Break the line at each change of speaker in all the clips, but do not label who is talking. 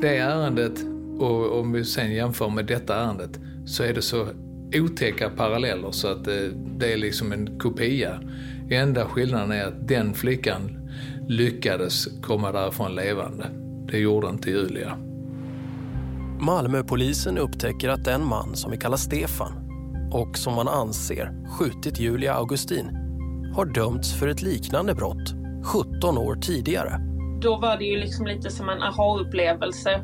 Det ärendet, och om vi sen jämför med detta ärendet, så är det så otäcka paralleller så att det, det är liksom en kopia. Enda skillnaden är att den flickan lyckades komma därifrån levande. Det gjorde inte Julia.
Malmöpolisen upptäcker att den man som vi kallar Stefan och som man anser skjutit Julia Augustin har dömts för ett liknande brott 17 år tidigare.
Då var det ju liksom lite som en aha-upplevelse.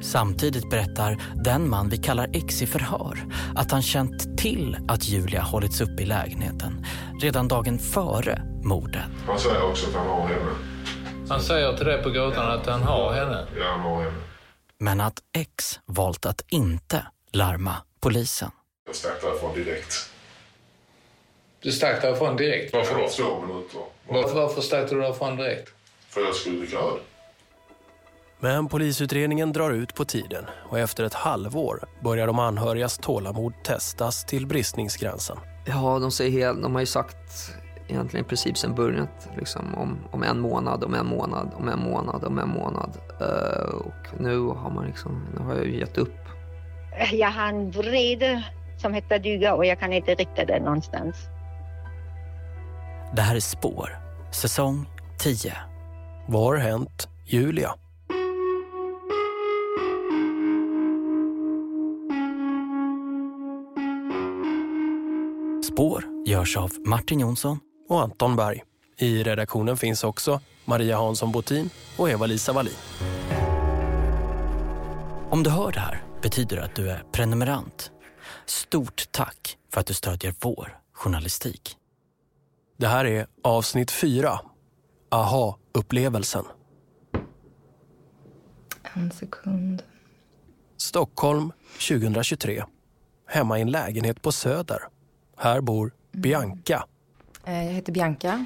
Samtidigt berättar den man vi kallar X i förhör att han känt till att Julia hållits uppe i lägenheten redan dagen före mordet.
Han säger också att han har henne.
Han säger till dig på gatan att han har henne?
Ja, han har henne.
Men att X valt att inte larma polisen.
Jag stack därifrån direkt.
Du stack därifrån direkt?
Varför då? Två minuter.
Varför, varför stack du därifrån direkt?
För jag skulle dricka öl.
Men polisutredningen drar ut på tiden och efter ett halvår börjar de anhörigas tålamod testas till bristningsgränsen.
Ja, de, säger helt, de har ju sagt egentligen i princip sen början liksom, om, om en månad, om en månad, om en månad, om en månad. Uh, och nu har man liksom, nu har jag ju gett upp.
Jag har en vrede som heter duga och jag kan inte rikta den någonstans.
Det här är Spår, säsong 10.
Vad har hänt Julia?
Spår görs av Martin Jonsson
och Anton Berg. I redaktionen finns också Maria Hansson Botin och Eva-Lisa Wallin.
Om du hör det här betyder det att du är prenumerant. Stort tack för att du stödjer vår journalistik.
Det här är avsnitt fyra. Aha-upplevelsen.
En sekund.
Stockholm 2023. Hemma i en lägenhet på Söder. Här bor Bianca.
Eh, jag heter Bianca.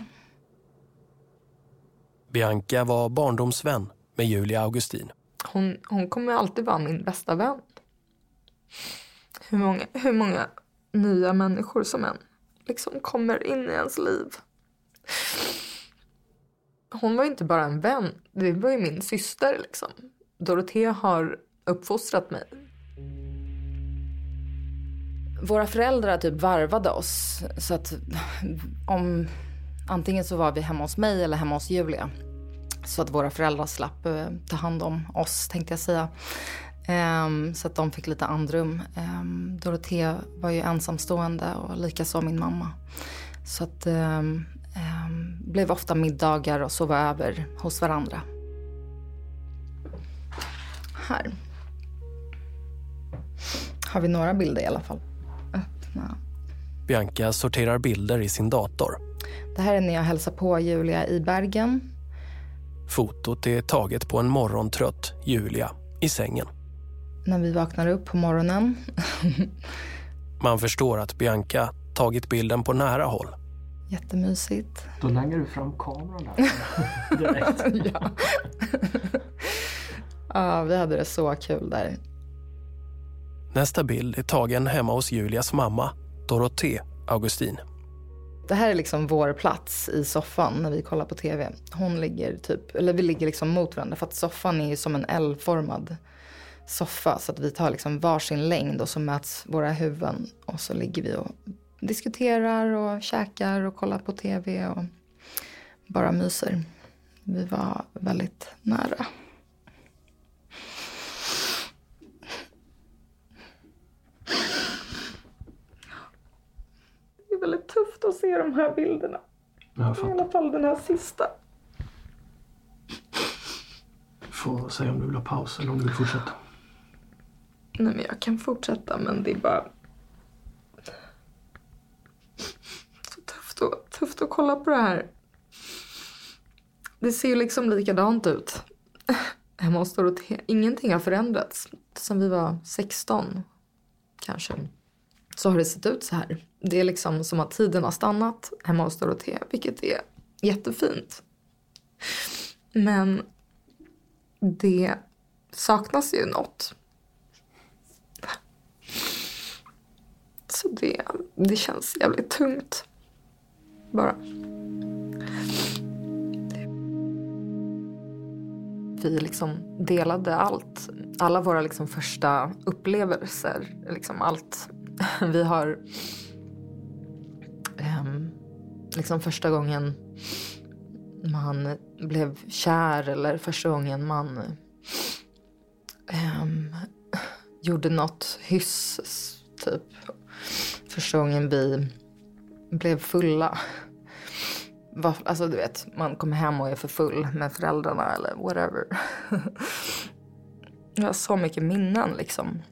Bianca var barndomsvän med Julia Augustin.
Hon, hon kommer alltid vara min bästa vän. Hur många, hur många nya människor som än liksom kommer in i ens liv. Hon var inte bara en vän, det var ju min syster. Liksom. Dorothea har uppfostrat mig. Våra föräldrar typ varvade oss. Så att om antingen så var vi hemma hos mig eller hemma hos Julia. Så att våra föräldrar slapp eh, ta hand om oss tänkte jag säga. Um, så att de fick lite andrum. Ehm, um, Dorothea var ju ensamstående och likaså min mamma. Så att um, blev ofta middagar och sova över hos varandra. Här. Har vi några bilder i alla fall. Öppna.
Bianca sorterar bilder i sin dator.
Det här är när jag hälsar på Julia i Bergen.
Fotot är taget på en morgontrött Julia i sängen.
När vi vaknar upp på morgonen.
Man förstår att Bianca tagit bilden på nära håll.
Jättemysigt.
Då lägger du fram kameran där direkt.
ja. ja, vi hade det så kul där.
Nästa bild är tagen hemma hos Julias mamma, Dorothée Augustin.
Det här är liksom vår plats i soffan när vi kollar på tv. Hon ligger typ, eller vi ligger liksom mot varandra för att soffan är ju som en L-formad soffa så att vi tar liksom varsin längd och så möts våra huvuden och så ligger vi och diskuterar och käkar och kollar på tv och bara myser. Vi var väldigt nära. Det är väldigt tufft att se de här bilderna. I alla fall den här sista.
Du får säga om du vill ha paus eller om du vill fortsätta.
Nej men jag kan fortsätta men det är bara så tufft, att kolla på det här. Det ser ju liksom likadant ut. Hemma hos Dorotea. Ingenting har förändrats sen vi var 16 kanske. Så har det sett ut så här. Det är liksom som att tiden har stannat hemma hos Dorotea. vilket är jättefint. Men det saknas ju något. Så det, det känns jävligt tungt. Bara. vi liksom delade allt. Alla våra liksom första upplevelser, liksom allt. Vi har um, liksom första gången man blev kär eller första gången man um, gjorde något hyss, typ. Första gången vi blev fulla. Alltså du vet, man kommer hem och är för full med föräldrarna eller whatever. Jag har så mycket minnen liksom.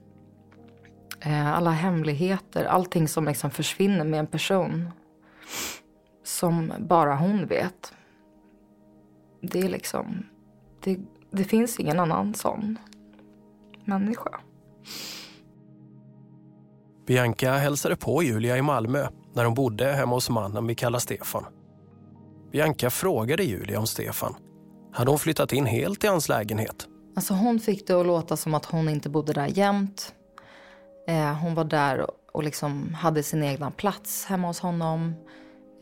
Eh, alla hemligheter, allting som liksom försvinner med en person. Som bara hon vet. Det är liksom, det, det finns ingen annan sån människa.
Bianca hälsade på Julia i Malmö när hon bodde hemma hos mannen vi kallar Stefan. Bianca frågade Julia om Stefan. Hade hon flyttat in helt i hans lägenhet?
Alltså hon fick det att låta som att hon inte bodde där jämt. Eh, hon var där och liksom hade sin egna plats hemma hos honom.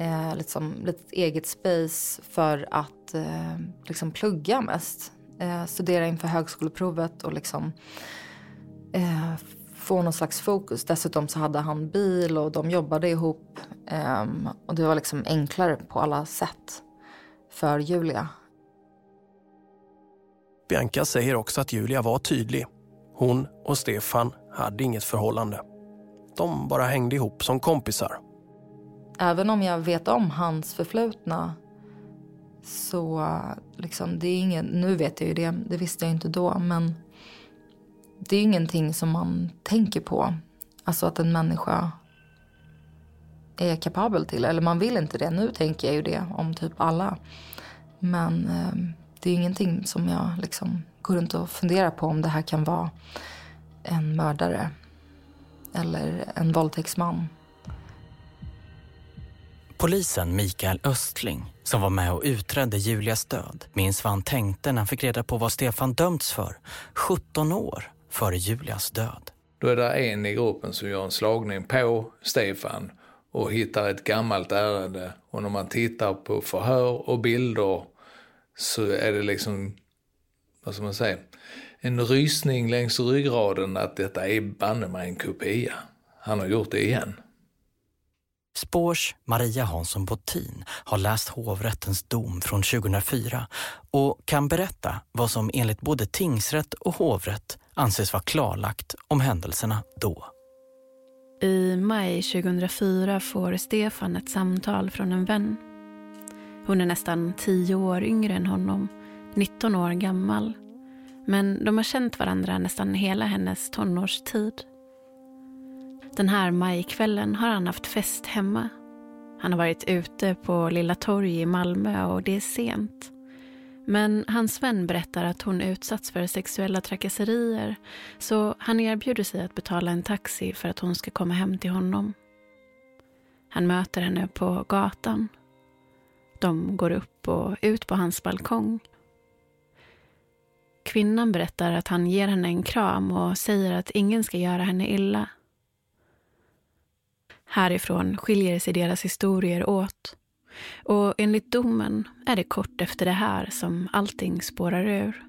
Eh, liksom, lite eget space för att eh, liksom plugga mest. Eh, studera inför högskoleprovet och liksom eh, få någon slags fokus. Dessutom så hade han bil och de jobbade ihop. Um, och det var liksom enklare på alla sätt för Julia.
Bianca säger också att Julia var tydlig. Hon och Stefan hade inget förhållande. De bara hängde ihop som kompisar.
Även om jag vet om hans förflutna så liksom, det är ingen, nu vet jag ju det, det visste jag inte då, men det är ingenting som man tänker på. Alltså att en människa är kapabel till. Eller man vill inte det. Nu tänker jag ju det om typ alla. Men eh, det är ingenting som jag liksom går runt och funderar på om det här kan vara en mördare. Eller en våldtäktsman.
Polisen Mikael Östling, som var med och utredde Julias död, minns vad han tänkte när han fick reda på vad Stefan dömts för 17 år före Julias död.
Då är det en i gruppen som gör en slagning på Stefan och hittar ett gammalt ärende. Och när man tittar på förhör och bilder så är det liksom, vad ska man säga, en rysning längs ryggraden att detta är banne mig en kopia. Han har gjort det igen.
Spårs Maria Hansson Bottin har läst hovrättens dom från 2004 och kan berätta vad som enligt både tingsrätt och hovrätt anses vara klarlagt om händelserna då.
I maj 2004 får Stefan ett samtal från en vän. Hon är nästan tio år yngre än honom, 19 år gammal. Men de har känt varandra nästan hela hennes tonårstid. Den här majkvällen har han haft fest hemma. Han har varit ute på Lilla torg i Malmö och det är sent. Men hans vän berättar att hon utsatts för sexuella trakasserier så han erbjuder sig att betala en taxi för att hon ska komma hem till honom. Han möter henne på gatan. De går upp och ut på hans balkong. Kvinnan berättar att han ger henne en kram och säger att ingen ska göra henne illa. Härifrån skiljer sig deras historier åt. Och enligt domen är det kort efter det här som allting spårar ur.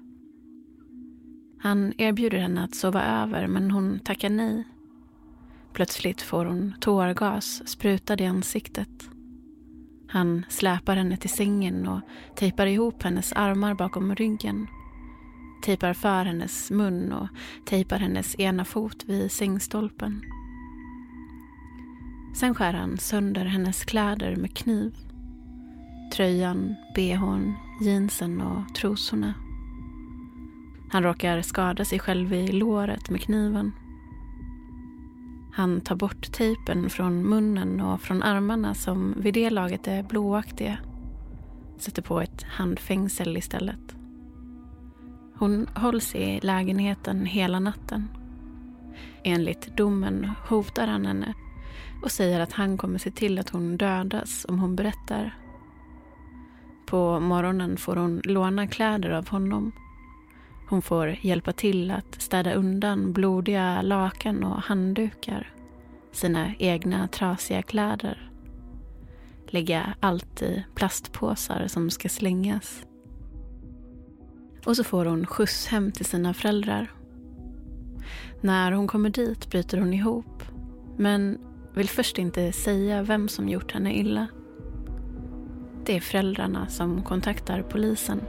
Han erbjuder henne att sova över men hon tackar nej. Plötsligt får hon tårgas sprutad i ansiktet. Han släpar henne till sängen och tejpar ihop hennes armar bakom ryggen. Tejpar för hennes mun och tejpar hennes ena fot vid sängstolpen. Sen skär han sönder hennes kläder med kniv. Tröjan, bhn, jeansen och trosorna. Han råkar skada sig själv i låret med kniven. Han tar bort tejpen från munnen och från armarna som vid det laget är blåaktiga. Sätter på ett handfängsel istället. Hon hålls i lägenheten hela natten. Enligt domen hotar han henne och säger att han kommer se till att hon dödas om hon berättar. På morgonen får hon låna kläder av honom. Hon får hjälpa till att städa undan blodiga lakan och handdukar. Sina egna trasiga kläder. Lägga allt i plastpåsar som ska slängas. och så får hon skjuts hem till sina föräldrar. När hon kommer dit bryter hon ihop men vill först inte säga vem som gjort henne illa. Det är föräldrarna som kontaktar polisen.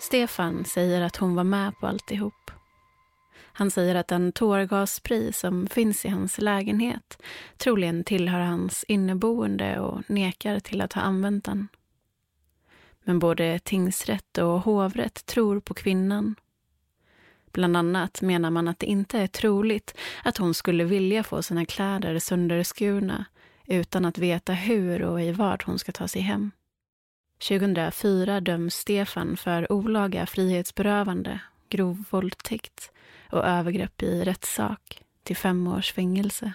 Stefan säger att hon var med på alltihop. Han säger att den tårgasspray som finns i hans lägenhet troligen tillhör hans inneboende och nekar till att ha använt den. Men både tingsrätt och hovrätt tror på kvinnan. Bland annat menar man att det inte är troligt att hon skulle vilja få sina kläder sönderskurna utan att veta hur och i vad hon ska ta sig hem. 2004 döms Stefan för olaga frihetsberövande, grov våldtäkt och övergrepp i rättssak till fem års fängelse.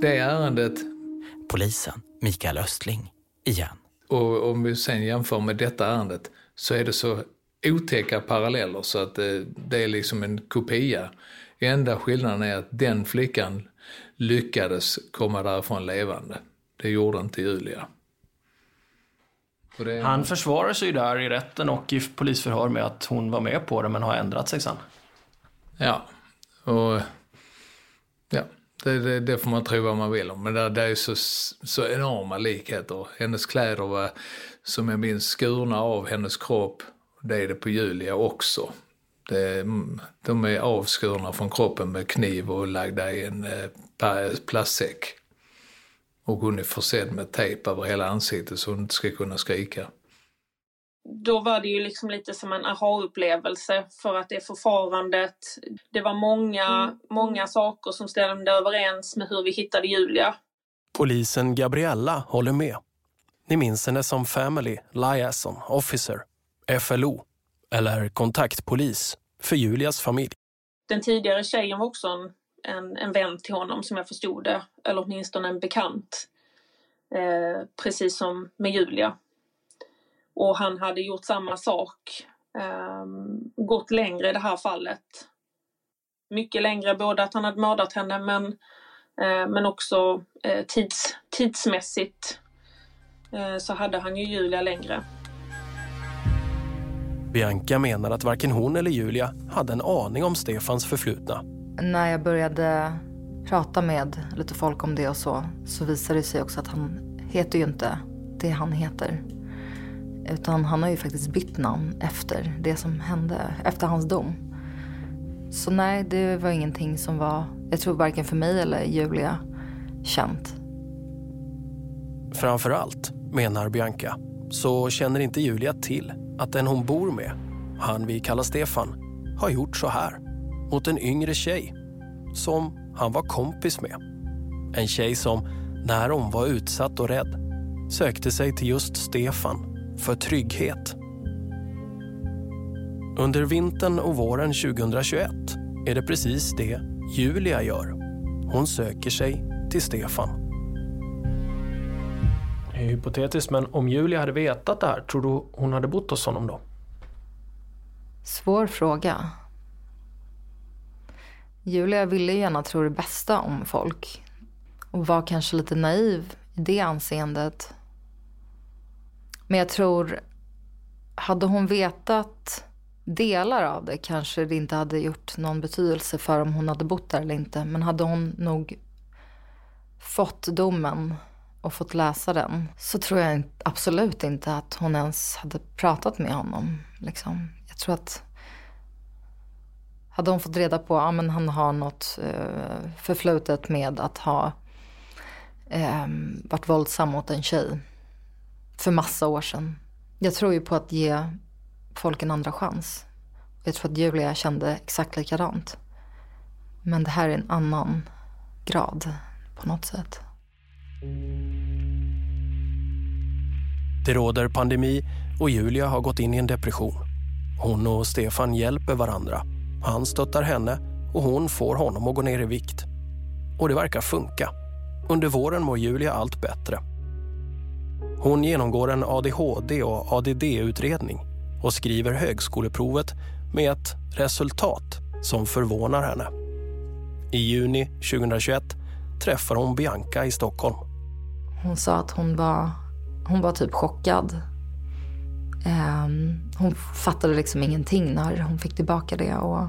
Det ärendet...
Polisen, Mikael Östling, igen.
Och om vi sen jämför med detta ärendet så är det så otäcka paralleller så att det, det är liksom en kopia. Enda skillnaden är att den flickan lyckades komma därifrån levande. Det gjorde inte Julia.
Det... Han försvarar sig där i rätten och i polisförhör med att hon var med på det men har ändrat sig sen.
Ja, och ja, det, det, det får man tro vad man vill om. Men det, det är så, så enorma likheter. Hennes kläder var, som jag minns, skurna av hennes kropp. Det är det på Julia också. Det, de är avskurna från kroppen med kniv och lagda i en eh, plastsäck. Och hon är försedd med tejp över hela ansiktet så hon inte ska kunna skrika.
Då var det ju liksom lite som en aha-upplevelse för att det förfarandet, det var många, mm. många saker som stämde överens med hur vi hittade Julia.
Polisen Gabriella håller med. Ni minns henne som Family Liaison Officer, FLO, eller kontaktpolis för Julias familj.
Den tidigare tjejen var också en en, en vän till honom som jag förstod det, eller åtminstone en bekant. Eh, precis som med Julia. Och han hade gjort samma sak, eh, gått längre i det här fallet. Mycket längre, både att han hade mördat henne men, eh, men också eh, tids, tidsmässigt eh, så hade han ju Julia längre.
Bianca menar att varken hon eller Julia hade en aning om Stefans förflutna
när jag började prata med lite folk om det och så, så visade det sig också att han heter ju inte det han heter. Utan han har ju faktiskt bytt namn efter det som hände, efter hans dom. Så nej, det var ingenting som var, jag tror varken för mig eller Julia, känt.
Framför allt, menar Bianca, så känner inte Julia till att den hon bor med, han vi kallar Stefan, har gjort så här mot en yngre tjej som han var kompis med. En tjej som, när hon var utsatt och rädd, sökte sig till just Stefan för trygghet. Under vintern och våren 2021 är det precis det Julia gör. Hon söker sig till Stefan. Det är hypotetiskt, men om Julia hade vetat det här, tror du hon hade bott hos honom då?
Svår fråga. Julia ville gärna tro det bästa om folk och var kanske lite naiv i det anseendet. Men jag tror, hade hon vetat delar av det kanske det inte hade gjort någon betydelse för om hon hade bott där eller inte. Men hade hon nog fått domen och fått läsa den så tror jag absolut inte att hon ens hade pratat med honom. Liksom. Jag tror att hade hon fått reda på att ah, han har något eh, förflutet med att ha eh, varit våldsam mot en tjej för massa år sedan. Jag tror ju på att ge folk en andra chans. Jag tror att Julia kände exakt likadant. Men det här är en annan grad på något sätt.
Det råder pandemi och Julia har gått in i en depression. Hon och Stefan hjälper varandra han stöttar henne och hon får honom att gå ner i vikt. Och det verkar funka. Under våren mår Julia allt bättre. Hon genomgår en ADHD och ADD-utredning och skriver högskoleprovet med ett resultat som förvånar henne. I juni 2021 träffar hon Bianca i Stockholm.
Hon sa att hon var, hon var typ chockad. Um, hon fattade liksom ingenting när hon fick tillbaka det. Och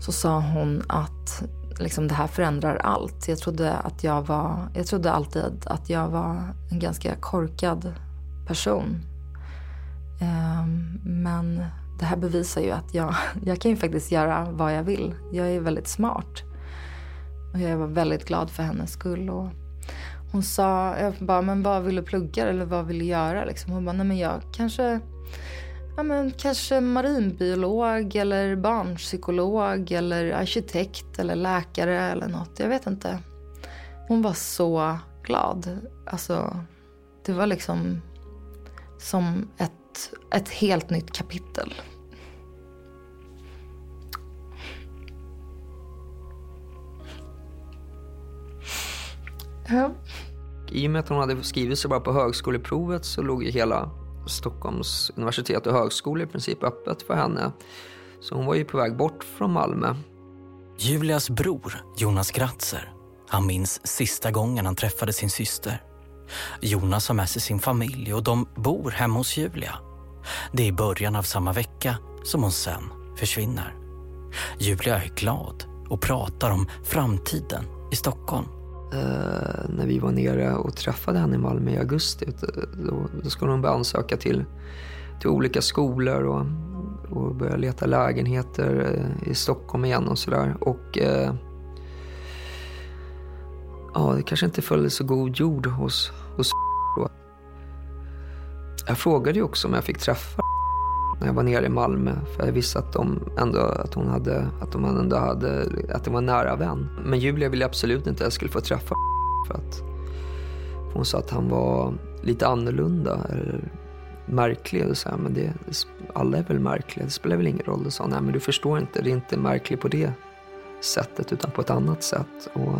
så sa hon att liksom, det här förändrar allt. Jag trodde, att jag, var, jag trodde alltid att jag var en ganska korkad person. Um, men det här bevisar ju att jag, jag kan ju faktiskt göra vad jag vill. Jag är väldigt smart. Och jag var väldigt glad för hennes skull. Och hon sa, jag bara, men vad vill du plugga eller vad vill du göra? Liksom. Hon bara, nej men jag kanske, ja men kanske marinbiolog eller barnpsykolog eller arkitekt eller läkare eller något. Jag vet inte. Hon var så glad. Alltså, det var liksom som ett, ett helt nytt kapitel.
Ja. I och med att hon hade skrivit sig bara på högskoleprovet så låg ju hela Stockholms universitet och högskola i princip öppet för henne. Så hon var ju på väg bort från Malmö.
Julias bror, Jonas Gratzer, han minns sista gången han träffade sin syster. Jonas har med sig sin familj och de bor hemma hos Julia. Det är i början av samma vecka som hon sen försvinner. Julia är glad och pratar om framtiden i Stockholm.
Eh, när vi var nere och träffade henne i Malmö i augusti. Eh, då, då skulle hon börja ansöka till, till olika skolor och, och börja leta lägenheter eh, i Stockholm igen och sådär. Och eh, ja, det kanske inte föll så god jord hos, hos då. Jag frågade ju också om jag fick träffa när jag var nere i Malmö. För jag visste att, de ändå, att hon hade, att de ändå hade, att det var en nära vän. Men Julia ville absolut inte att jag skulle få träffa för att hon sa att han var lite annorlunda eller märklig. Och så här, men det, alla är väl märkliga, det spelar väl ingen roll. Och sa nej men du förstår inte, det är inte märklig på det sättet utan på ett annat sätt. Och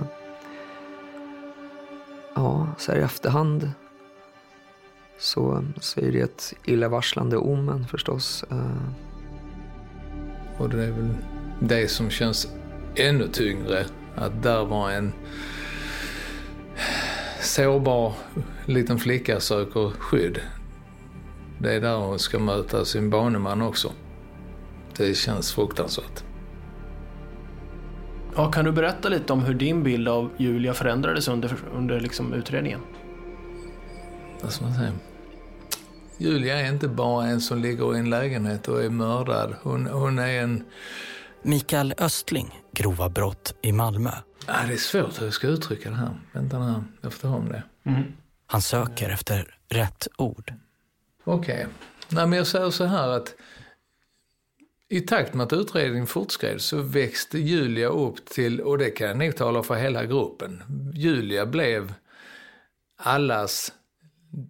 ja, så här i efterhand så, så är det ett illavarslande omen förstås. Eh,
Och det är väl det som känns ännu tyngre. Att där var en sårbar liten flicka söker skydd. Det är där hon ska möta sin baneman också. Det känns fruktansvärt.
Ja, kan du berätta lite om hur din bild av Julia förändrades under, under liksom utredningen?
Vad ska man säga? Julia är inte bara en som ligger i en lägenhet och är mördad. Hon, hon är en...
Mikael Östling, grova brott i Malmö.
Ja, det är svårt hur jag ska uttrycka det här. Vänta nu, jag får ta om det.
Mm.
Han söker efter rätt ord.
Okej. Okay. Nej, men jag säger så här att i takt med att utredningen fortskred så växte Julia upp till, och det kan jag nog tala för hela gruppen, Julia blev allas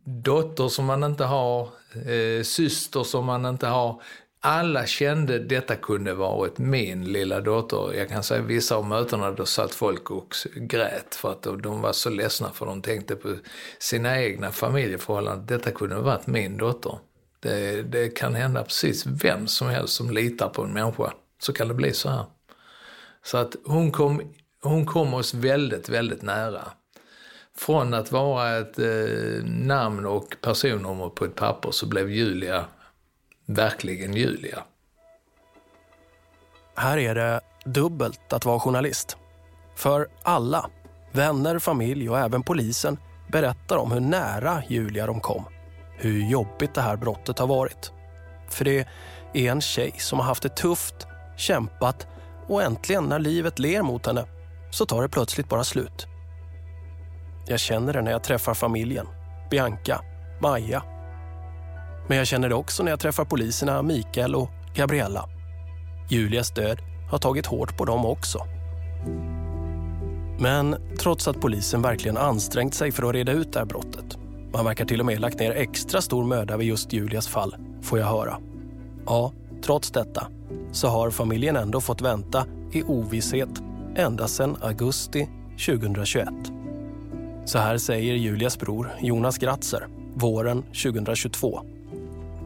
dotter som man inte har, eh, syster som man inte har. Alla kände detta kunde varit min lilla dotter. Jag kan säga vissa av mötena då satt folk och grät för att de var så ledsna för de tänkte på sina egna familjeförhållanden. Detta kunde varit min dotter. Det, det kan hända precis vem som helst som litar på en människa. Så kan det bli så här. Så att hon kom, hon kom oss väldigt, väldigt nära. Från att vara ett eh, namn och personnummer på ett papper så blev Julia verkligen Julia.
Här är det dubbelt att vara journalist. För alla, vänner, familj och även polisen berättar om hur nära Julia de kom. Hur jobbigt det här brottet har varit. För det är en tjej som har haft det tufft, kämpat och äntligen när livet ler mot henne så tar det plötsligt bara slut. Jag känner det när jag träffar familjen, Bianca, Maja. Men jag känner det också när jag träffar poliserna Mikael och Gabriella. Julias död har tagit hårt på dem också. Men trots att polisen verkligen ansträngt sig för att reda ut det här brottet man verkar till och med lagt ner extra stor möda vid just Julias fall, får jag höra. Ja, trots detta så har familjen ändå fått vänta i ovisshet ända sedan augusti 2021. Så här säger Julias bror Jonas Gratzer våren 2022.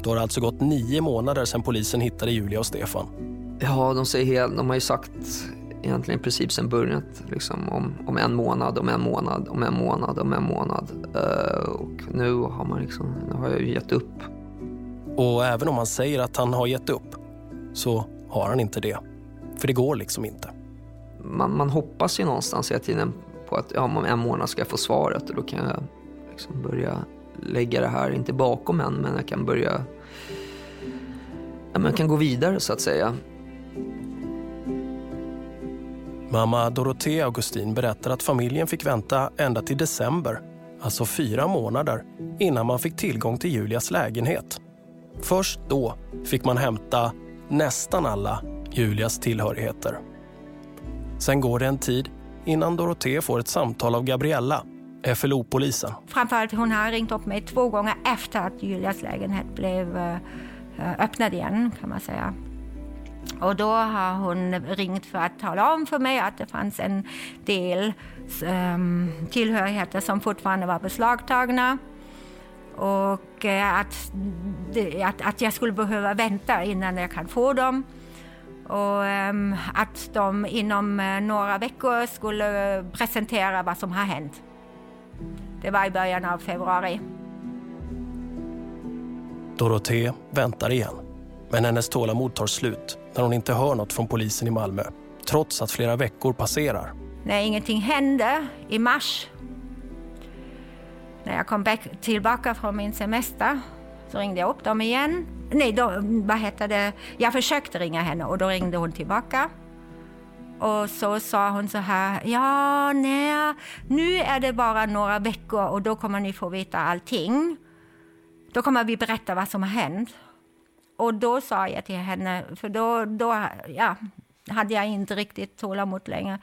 Då har det alltså gått nio månader sedan polisen hittade Julia och Stefan.
Ja, de, säger helt, de har ju sagt egentligen i princip sen början. Liksom om, om en månad, om en månad, om en månad, om en månad. Uh, och nu har, man liksom, nu har jag ju gett upp.
Och även om han säger att han har gett upp så har han inte det. För det går liksom inte.
Man, man hoppas ju någonstans hela tiden på att ja, om en månad ska jag få svaret och då kan jag liksom börja lägga det här, inte bakom än, men jag kan börja... Ja, men jag kan gå vidare så att säga.
Mamma Dorothea Augustin berättar att familjen fick vänta ända till december, alltså fyra månader, innan man fick tillgång till Julias lägenhet. Först då fick man hämta nästan alla Julias tillhörigheter. Sen går det en tid innan Dorothée får ett samtal av Gabriella, FLO-polisen.
Framförallt hon har ringt upp mig två gånger efter att Julias lägenhet blev eh, öppnad igen kan man säga. Och då har hon ringt för att tala om för mig att det fanns en del um, tillhörigheter som fortfarande var beslagtagna. Och uh, att, att, att jag skulle behöva vänta innan jag kan få dem. Och um, att de inom uh, några veckor skulle presentera vad som har hänt. Det var i början av februari.
Dorothée väntar igen. Men hennes tålamod tar slut när hon inte hör något från polisen i Malmö trots att flera veckor passerar.
När ingenting hände i mars när jag kom tillbaka från min semester så ringde jag upp dem igen. Nej, då, vad hette det? Jag försökte ringa henne och då ringde hon tillbaka. Och så sa hon så här, ja, nej, nu är det bara några veckor och då kommer ni få veta allting. Då kommer vi berätta vad som har hänt. Och då sa jag till henne, för då, då ja, hade jag inte riktigt tålamod längre.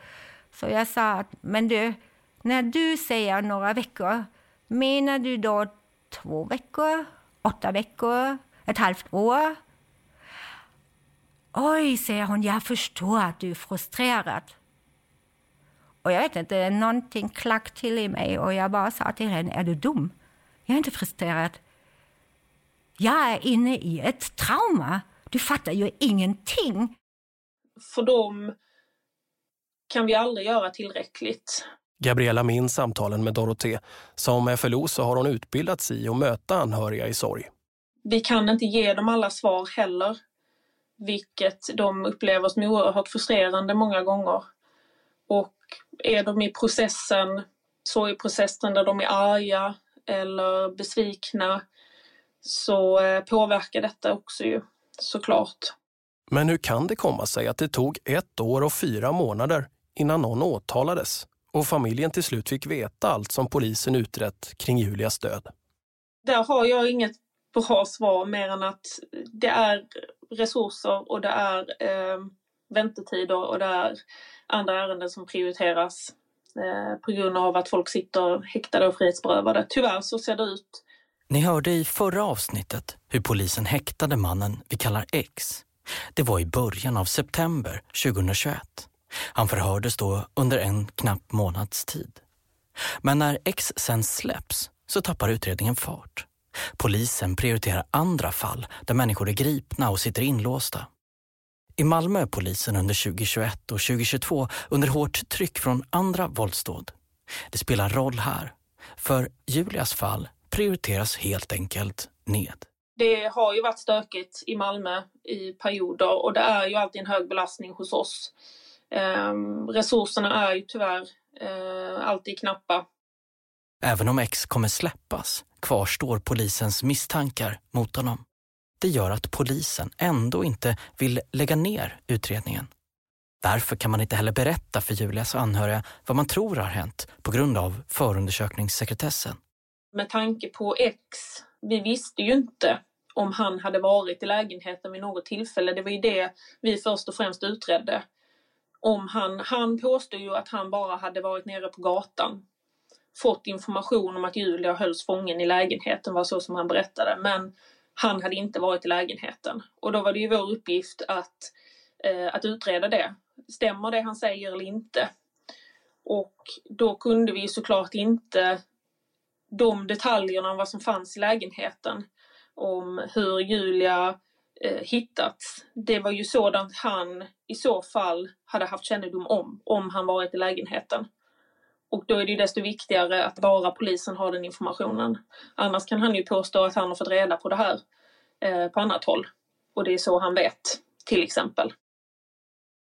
Så jag sa, att, men du, när du säger några veckor, menar du då två veckor, åtta veckor, ett halvt år? Oj, säger hon, jag förstår att du är frustrerad. Och jag vet inte, någonting klack till i mig och jag bara sa till henne, är du dum? Jag är inte frustrerad. Jag är inne i ett trauma. Du fattar ju ingenting.
För dem kan vi aldrig göra tillräckligt.
Gabriella minns samtalen med Dorothée. Som FLO så har hon utbildats i att möta anhöriga i sorg.
Vi kan inte ge dem alla svar heller vilket de upplever som oerhört frustrerande många gånger. Och är de i processen, så i processen där de är arga eller besvikna så eh, påverkar detta också ju såklart.
Men hur kan det komma sig att det tog ett år och fyra månader innan någon åtalades och familjen till slut fick veta allt som polisen utrett kring Julias död?
Där har jag inget bra svar mer än att det är resurser och det är eh, väntetider och det är andra ärenden som prioriteras eh, på grund av att folk sitter häktade och frihetsberövade. Tyvärr så ser det ut.
Ni hörde i förra avsnittet hur polisen häktade mannen vi kallar X. Det var i början av september 2021. Han förhördes då under en knapp månads tid. Men när X sen släpps så tappar utredningen fart. Polisen prioriterar andra fall där människor är gripna och sitter inlåsta. I Malmö är polisen under 2021 och 2022 under hårt tryck från andra våldsdåd. Det spelar roll här, för Julias fall prioriteras helt enkelt ned.
Det har ju varit stökigt i Malmö i perioder och det är ju alltid en hög belastning hos oss. Um, resurserna är ju tyvärr uh, alltid knappa.
Även om X kommer släppas kvarstår polisens misstankar mot honom. Det gör att polisen ändå inte vill lägga ner utredningen. Därför kan man inte heller berätta för Julias anhöriga vad man tror har hänt på grund av förundersökningssekretessen.
Med tanke på X, vi visste ju inte om han hade varit i lägenheten vid något tillfälle. Det var ju det vi först och främst utredde. Om han, han påstod ju att han bara hade varit nere på gatan fått information om att Julia hölls fången i lägenheten var så som han berättade men han hade inte varit i lägenheten och då var det ju vår uppgift att, eh, att utreda det. Stämmer det han säger eller inte? Och då kunde vi såklart inte de detaljerna om vad som fanns i lägenheten om hur Julia eh, hittats, det var ju sådant han i så fall hade haft kännedom om, om han varit i lägenheten. Och då är det ju desto viktigare att bara polisen har den informationen. Annars kan han ju påstå att han har fått reda på det här eh, på annat håll. Och det är så han vet, till exempel.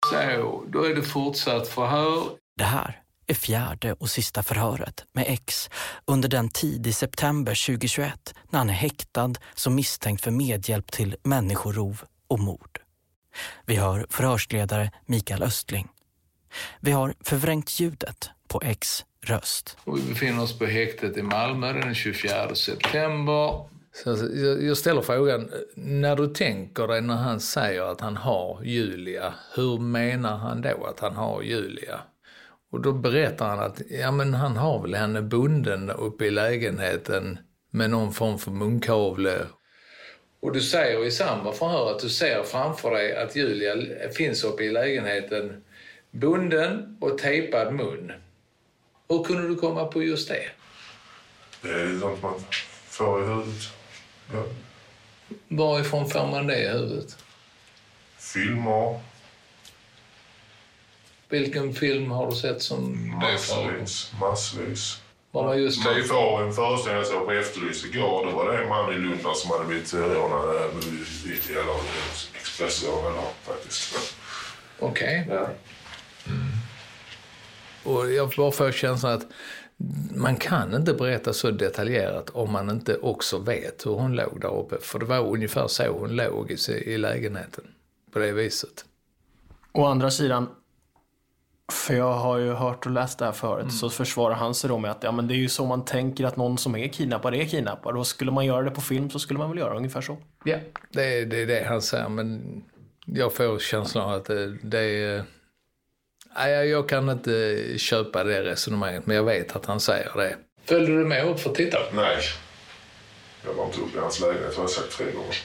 Så, då är det fortsatt förhör.
Det här är fjärde och sista förhöret med X under den tid i september 2021 när han är häktad som misstänkt för medhjälp till människorov och mord. Vi hör förhörsledare Mikael Östling. Vi har förvrängt ljudet på X röst.
Och vi befinner oss på häktet i Malmö den 24 september. Så jag ställer frågan, när du tänker dig när han säger att han har Julia, hur menar han då att han har Julia? Och då berättar han att ja, men han har väl henne bunden uppe i lägenheten med någon form för munkavle. Och du säger i samma förhör att du ser framför dig att Julia finns uppe i lägenheten bunden och tejpad mun. Hur kunde du komma på just det?
Det är sånt man får i huvudet. Ja.
Varifrån får man det i huvudet?
Filmer.
Vilken film har du sett som
Massvis. Massvis.
Var man just
Vi får en föreställning jag såg på Efterlyst igår. Det var det en man i Lund som hade blivit rånad. eh, Eller expressrån eller faktiskt.
Okej.
Ja.
Och jag bara får känslan att man kan inte berätta så detaljerat om man inte också vet hur hon låg där uppe. För det var ungefär så hon låg i, i lägenheten. På det viset.
Å andra sidan, för jag har ju hört och läst det här förut,
Mm.
så försvarar han sig då med att ja, men det är ju så man tänker att någon som är kidnappad är kidnappad. Och skulle man göra det på film så skulle man väl göra ungefär så.
Ja, det är det, är det han säger. Men jag får känslan av att det, det är... Nej, jag kan inte köpa det resonemanget, men jag vet att han säger det. Följde du med upp för att titta?
Nej. Jag var inte uppe i hans lägenhet, har jag sagt tre gånger.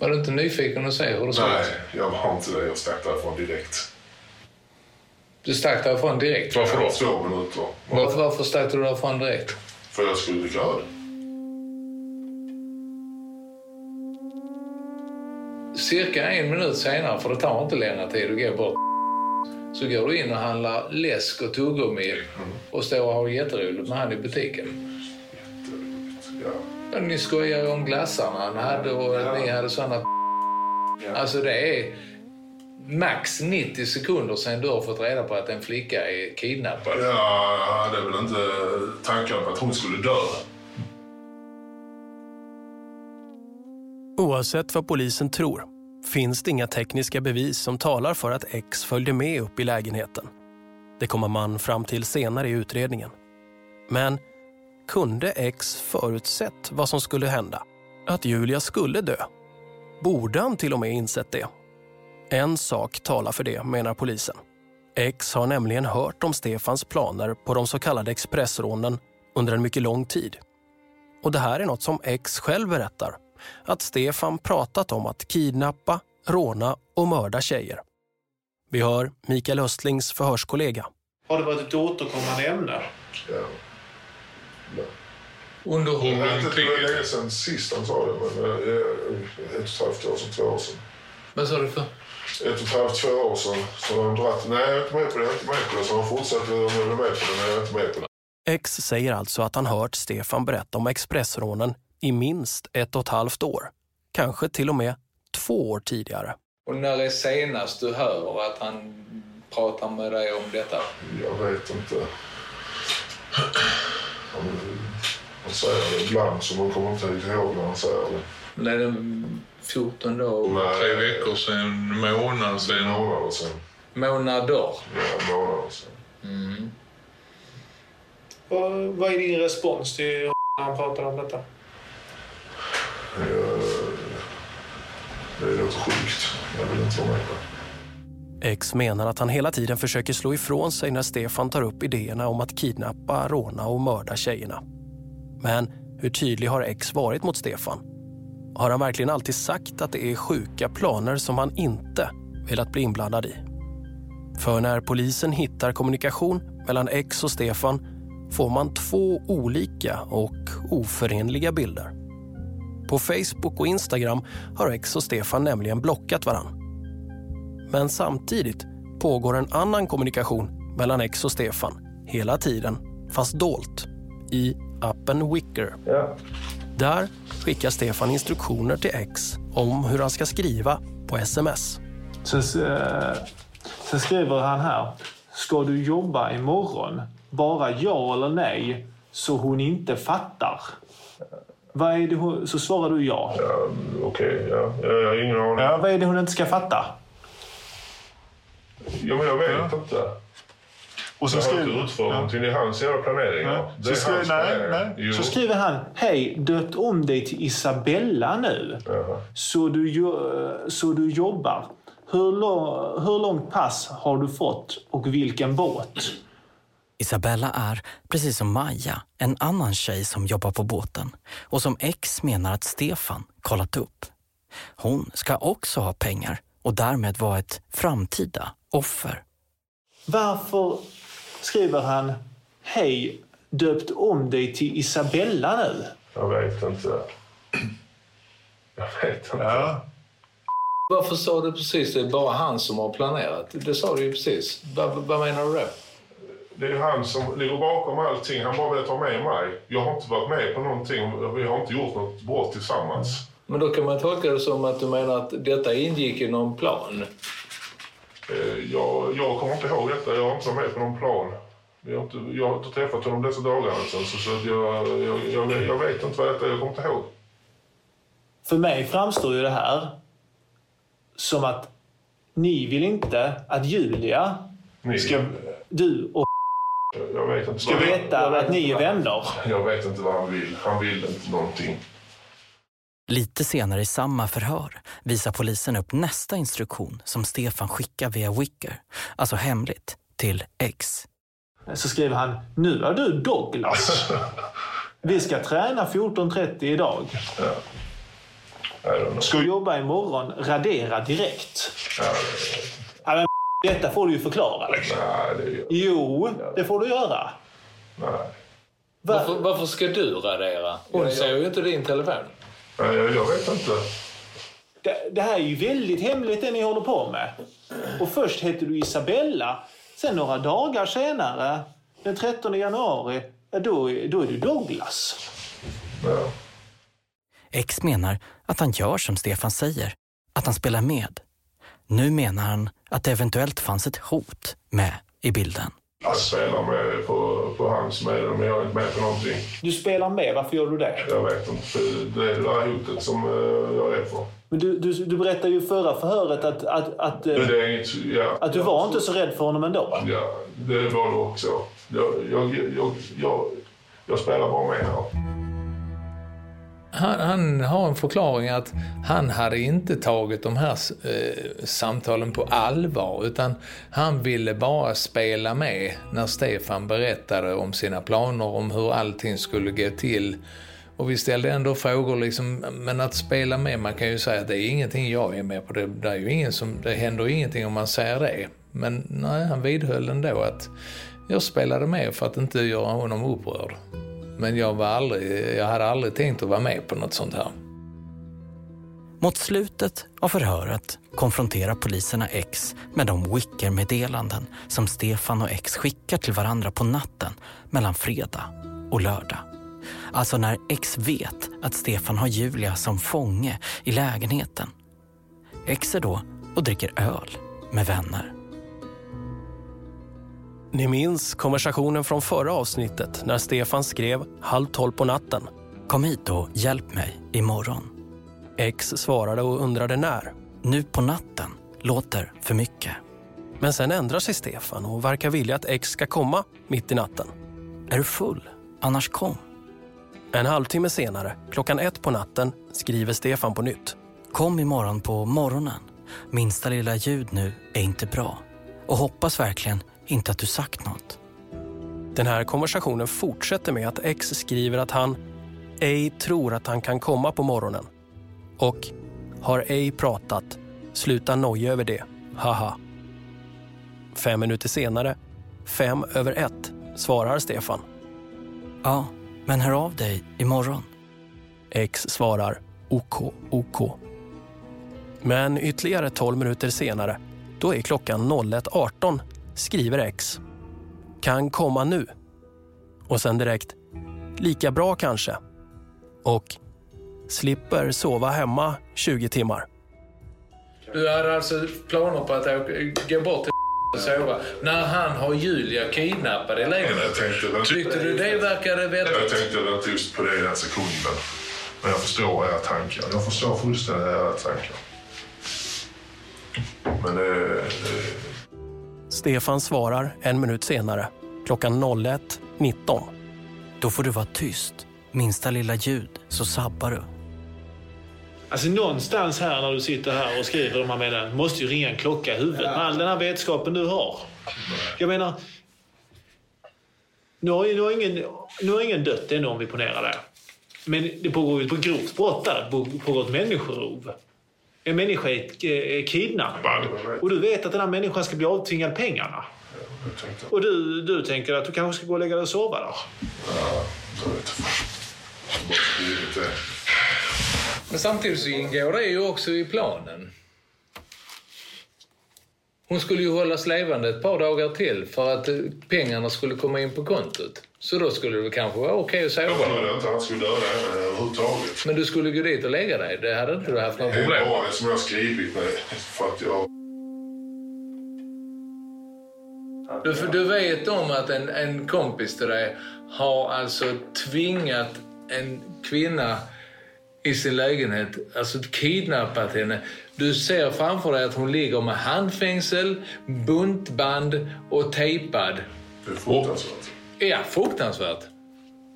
Var du inte nyfiken att se hur det såg
Nej,
ut?
jag var inte det. Jag stack därifrån direkt.
Du stack därifrån direkt? Varför då?
Två minuter.
Varför, varför stack du därifrån direkt?
För jag skulle dricka öl.
Cirka en minut senare, för det tar inte längre tid att gå bort, så går du in och handlar läsk och tuggummi och står och har jätteroligt med han i butiken. Ja, ni skojar ju om glassarna han hade och att ni hade såna Alltså det är max 90 sekunder sedan du har fått reda på att en flicka är kidnappad.
Jag hade väl inte tankar på att hon skulle dö.
Oavsett vad polisen tror finns det inga tekniska bevis som talar för att X följde med upp i lägenheten. Det kommer man fram till senare i utredningen. Men kunde X förutsett vad som skulle hända? Att Julia skulle dö? Borde han till och med insett det? En sak talar för det, menar polisen. X har nämligen hört om Stefans planer på de så kallade expressrånen under en mycket lång tid. Och det här är något som X själv berättar. Att Stefan pratat om att kidnappa, råna och mörda tjejer. Vi hör Mikael Östlings förhörskollega.
Har det varit ett återkommande ämne?
Ja.
Under hur
Det var
lång
inte
tid?
det var länge sedan sist han sa det, men eh, ett och ett halvt år sedan, två år sedan.
Vad sa du för?
Ett och ett halvt, två år sedan. Så har de dratt. Nej, jag är inte med på det, jag är inte med på det. Så har de fortsatt om jag med på det, men jag är inte med på det.
X säger alltså att han hört Stefan berätta om expressrånen i minst ett och ett halvt år. Kanske till och med två år tidigare.
Och när är senast du hör att han pratar med dig om detta?
Jag vet inte. Han, han säger det ibland, så man kommer inte ihåg när han säger det.
Men är det 14 dagar?
Nej.
Tre veckor sedan? En månad sedan?
Månader sedan.
Månader?
Ja, månader sedan.
Mm.
Vad, vad är din respons till när han pratar om detta?
Jag, det låter sjukt. Jag vill inte vara med på det.
X menar att han hela tiden försöker slå ifrån sig när Stefan tar upp idéerna om att kidnappa, råna och mörda tjejerna. Men hur tydlig har X varit mot Stefan? Har han verkligen alltid sagt att det är sjuka planer som han inte velat bli inblandad i? För när polisen hittar kommunikation mellan X och Stefan får man två olika och oförenliga bilder. På Facebook och Instagram har X och Stefan nämligen blockat varann. Men samtidigt pågår en annan kommunikation mellan X och Stefan hela tiden, fast dolt, i appen Wicker.
Ja.
Där skickar Stefan instruktioner till X om hur han ska skriva på sms.
Sen, eh, sen skriver han här. Ska du jobba imorgon? Bara ja eller nej, så hon inte fattar. Vad är det hon, så svarar du ja.
Ja, Okej, ja. Jag har ingen aning.
Ja, vad är det hon inte ska fatta?
Ja, men jag vet inte.
Och så
jag har
skriver-
inte utfört
ja.
någonting. Det är hans jävla planering.
Nej.
Ja. Det
Så
är
skriver-
hans
nej, nej.
Så skriver han, hej, döpt om dig till Isabella nu. Så du, jo- så du jobbar. Hur, lång, hur långt pass har du fått och vilken båt?
Isabella är, precis som Maja, en annan tjej som jobbar på båten och som X menar att Stefan kollat upp. Hon ska också ha pengar och därmed vara ett framtida offer.
Varför skriver han, hej, döpt om dig till Isabella nu?
Jag vet inte. Jag vet inte.
Varför sa du precis det är bara han som har planerat? Det sa du ju precis. Vad, vad menar du då?
Det är han som ligger bakom allting. Han bara vill ta med mig. Jag har inte varit med på någonting. Vi har inte gjort något brott tillsammans.
Men då kan man tolka det som att du menar att detta ingick i någon plan.
Eh, Jag, jag kommer inte ihåg detta. Jag har inte varit med på någon plan. Jag har inte, jag har inte träffat honom dessa dagarna. Så, så, så att jag, jag, jag, vet inte vad detta är. Jag kommer inte ihåg.
För mig framstår ju det här som att ni vill inte att Julia,
Ni.
ska, du och
Jag vet inte
ska veta att ni är vänner.
Jag vet inte vad han vill. Han vill inte någonting.
Lite senare i samma förhör visar polisen upp nästa instruktion som Stefan skickar via Wicker, alltså hemligt, till X.
Så skriver han, nu är du Douglas. Vi ska träna 14.30 idag. Ska jobba imorgon, radera direkt. Ja, men detta får du ju förklara. Liksom. Jo, det får du göra.
Varför, varför ska du radera? Hon ser ju inte din telefon.
Jag, jag vet inte.
Det, det här är ju väldigt hemligt det ni håller på med. Och först heter du Isabella. Sen några dagar senare, den 13 januari, ja, då, är- då är du Douglas.
X menar att han gör som Stefan säger, att han spelar med. Nu menar han att det eventuellt fanns ett hot med i bilden.
Jag spelar med på, på hans medel, men jag är inte med på någonting.
Du spelar med, varför gör du det?
Jag vet inte. Det är det där hotet som eh, jag är för.
Men du, du, du berättade ju i förra förhöret att, att, att, eh,
Men det är inget, ja,
att du var inte så rädd för honom ändå.
Ja, det var det också. Jag, jag, jag, jag, jag spelar bara med här.
Han, han har en förklaring att han hade inte tagit de här eh, samtalen på allvar utan han ville bara spela med när Stefan berättade om sina planer, om hur allting skulle gå till. Och vi ställde ändå frågor liksom, men att spela med, man kan ju säga att det är ingenting jag är med på. Det, det, är ju ingen som, det händer ingenting om man säger det. Men nej, han vidhöll ändå att jag spelade med för att inte göra honom upprörd. Men jag, var aldrig, jag hade aldrig tänkt att vara med på något sånt här.
Mot slutet av förhöret konfronterar poliserna X med de Wicker-meddelanden som Stefan och X skickar till varandra på natten mellan fredag och lördag. Alltså när X vet att Stefan har Julia som fånge i lägenheten. X är då och dricker öl med vänner.
Ni minns konversationen från förra avsnittet när Stefan skrev halv tolv på natten.
Kom hit och hjälp mig imorgon.
X svarade och undrade när.
Nu på natten låter för mycket.
Men sen ändrar sig Stefan och verkar vilja att X ska komma mitt i natten.
Är du full? Annars kom.
En halvtimme senare, klockan ett på natten, skriver Stefan på nytt.
Kom imorgon på morgonen. Minsta lilla ljud nu är inte bra. Och hoppas verkligen inte att du sagt något.
Den här konversationen fortsätter med att X skriver att han ej tror att han kan komma på morgonen. Och har ej pratat. Sluta noja över det. Haha. Fem minuter senare, fem över ett, svarar Stefan.
Ja, men hör av dig imorgon.
X svarar OK, OK. Men ytterligare 12 minuter senare, då är klockan 01.18, skriver X. Kan komma nu. Och sen direkt, lika bra kanske. Och slipper sova hemma 20 timmar.
Du hade alltså planer på att gå bort till och sova när han har Julia kidnappad i lägenheten. Tyckte du det verkade vettigt?
Jag tänkte inte just på det i den sekunden. Men jag förstår era tankar. Jag förstår fullständigt era tankar. Men det... det...
Stefan svarar en minut senare, klockan 01.19.
Då får du vara tyst. Minsta lilla ljud så sabbar du.
Alltså någonstans här när du sitter här och skriver de här meddelandena måste ju ringa en klocka i huvudet med all den här vetskapen du har. Jag menar, nu har, nu har, ingen, nu har ingen dött ännu om vi ponerar det. Men det pågår ju på grovt brott där, det pågår ett människorov. En människa är, är kidnappad och du vet att den här människan ska bli avtvingad pengarna. Och du, du tänker att du kanske ska gå och lägga dig och sova där?
Ja, jag vet inte.
Men samtidigt så ingår det ju också i planen. Hon skulle ju hållas levande ett par dagar till för att eh, pengarna skulle komma in på kontot. Så då skulle det kanske vara okej att sova.
Jag trodde inte han skulle döda henne överhuvudtaget.
Men du skulle gå dit och lägga dig? Det hade inte du haft några
Det är
problem
bara det som jag skrivit med för att jag...
Du, du vet om att en, en kompis till dig har alltså tvingat en kvinna i sin lägenhet, alltså kidnappat henne. Du ser framför dig att hon ligger med handfängsel, buntband och tejpad.
Det är fruktansvärt.
Ja, fruktansvärt.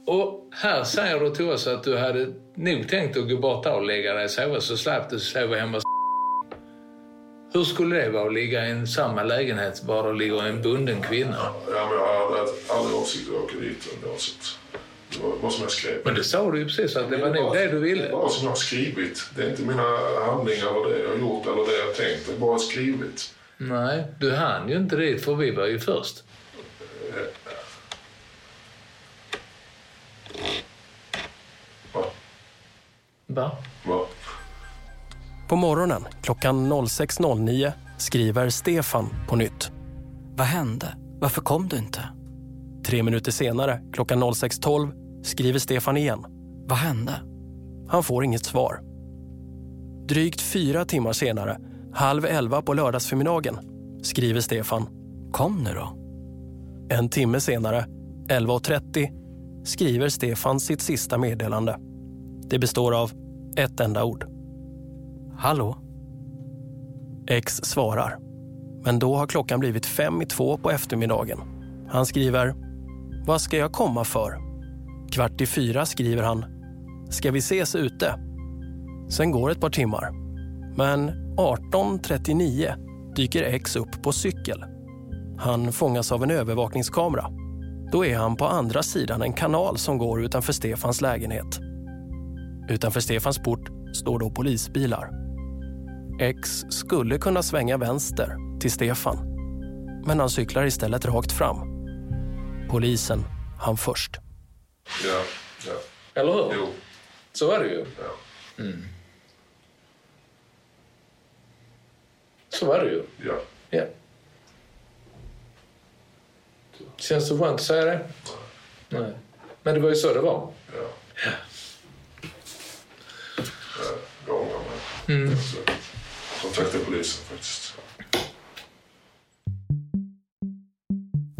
Och här säger du till oss att du hade nog tänkt att gå bort och lägga dig och sova så slapp du sova hemma Hur skulle det vara att ligga i samma lägenhet bara det ligger en bunden kvinna?
Ja, men jag hade aldrig avsikt att åka dit ändå. Så det var vad som jag skrev.
Men det sa du ju precis att det var nog det du ville.
Det är bara som jag har skrivit. Det är inte mina handlingar eller det jag har gjort eller det jag har tänkt. Det är bara skrivit.
Nej, du hann ju inte dit för vi var ju först. Va?
Va?
På morgonen klockan 06.09 skriver Stefan på nytt.
Vad hände? Varför kom du inte?
Tre minuter senare, klockan 06.12, skriver Stefan igen.
Vad hände?
Han får inget svar. Drygt fyra timmar senare, halv elva på lördagsförmiddagen, skriver Stefan.
Kom nu då.
En timme senare, 11.30, skriver Stefan sitt sista meddelande. Det består av ett enda ord.
Hallå?
X svarar. Men då har klockan blivit fem i två på eftermiddagen. Han skriver Vad ska jag komma för? Kvart i fyra skriver han Ska vi ses ute? Sen går ett par timmar. Men 18.39 dyker X upp på cykel. Han fångas av en övervakningskamera. Då är han på andra sidan en kanal som går utanför Stefans lägenhet. Utanför Stefans port står då polisbilar. X skulle kunna svänga vänster till Stefan. Men han cyklar istället rakt fram. Polisen han först.
Ja, ja.
Eller hur?
Jo.
Så var det ju.
Ja.
Mm. Så var det ju.
Ja.
Ja. Känns det skönt att säga det? Nej. Men det var ju så det var.
Ja.
Ja.
Jag ångrar mig.
Mm.
Så, kontakta polisen faktiskt.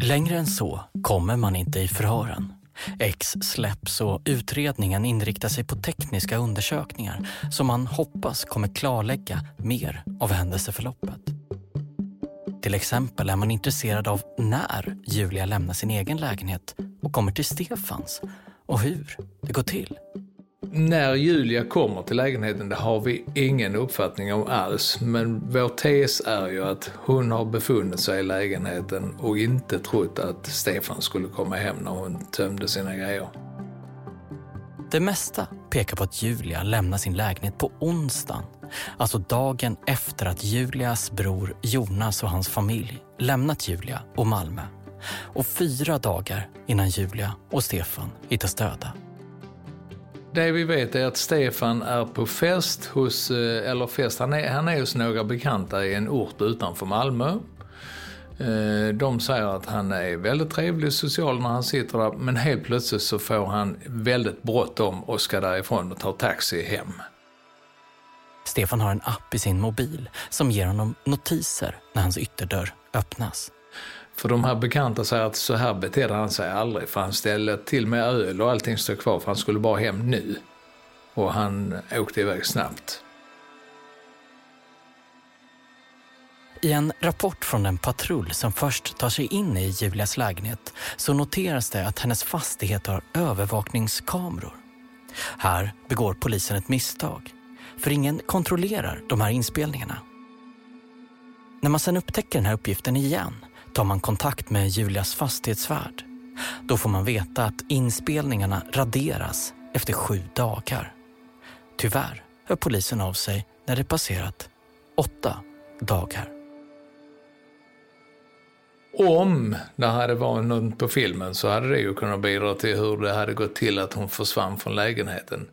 Längre än så kommer man inte i förhören. X släpps och utredningen inriktar sig på tekniska undersökningar som man hoppas kommer klarlägga mer av händelseförloppet. Till exempel är man intresserad av när Julia lämnar sin egen lägenhet och kommer till Stefans och hur det går till.
När Julia kommer till lägenheten, det har vi ingen uppfattning om alls. Men vår tes är ju att hon har befunnit sig i lägenheten och inte trott att Stefan skulle komma hem när hon tömde sina grejer.
Det mesta pekar på att Julia lämnar sin lägenhet på onsdagen. Alltså dagen efter att Julias bror Jonas och hans familj lämnat Julia och Malmö. Och fyra dagar innan Julia och Stefan hittas döda.
Det vi vet är att Stefan är på fest hos, eh, eller fest, han är, han är hos några bekanta i en ort utanför Malmö. Eh, de säger att han är väldigt trevlig och social när han sitter där, men helt plötsligt så får han väldigt bråttom och ska därifrån och tar taxi hem.
Stefan har en app i sin mobil som ger honom notiser när hans ytterdörr öppnas.
För de här bekanta säger att så här betedde han sig aldrig, för han ställde till med öl och allting stod kvar, för han skulle bara hem nu. Och han åkte iväg snabbt.
I en rapport från en patrull som först tar sig in i Julias lägenhet så noteras det att hennes fastighet har övervakningskameror. Här begår polisen ett misstag, för ingen kontrollerar de här inspelningarna. När man sen upptäcker den här uppgiften igen tar man kontakt med Julias fastighetsvärd. Då får man veta att inspelningarna raderas efter sju dagar. Tyvärr hör polisen av sig när det passerat åtta dagar.
Om det hade varit någon på filmen så hade det ju kunnat bidra till hur det hade gått till att hon försvann från lägenheten.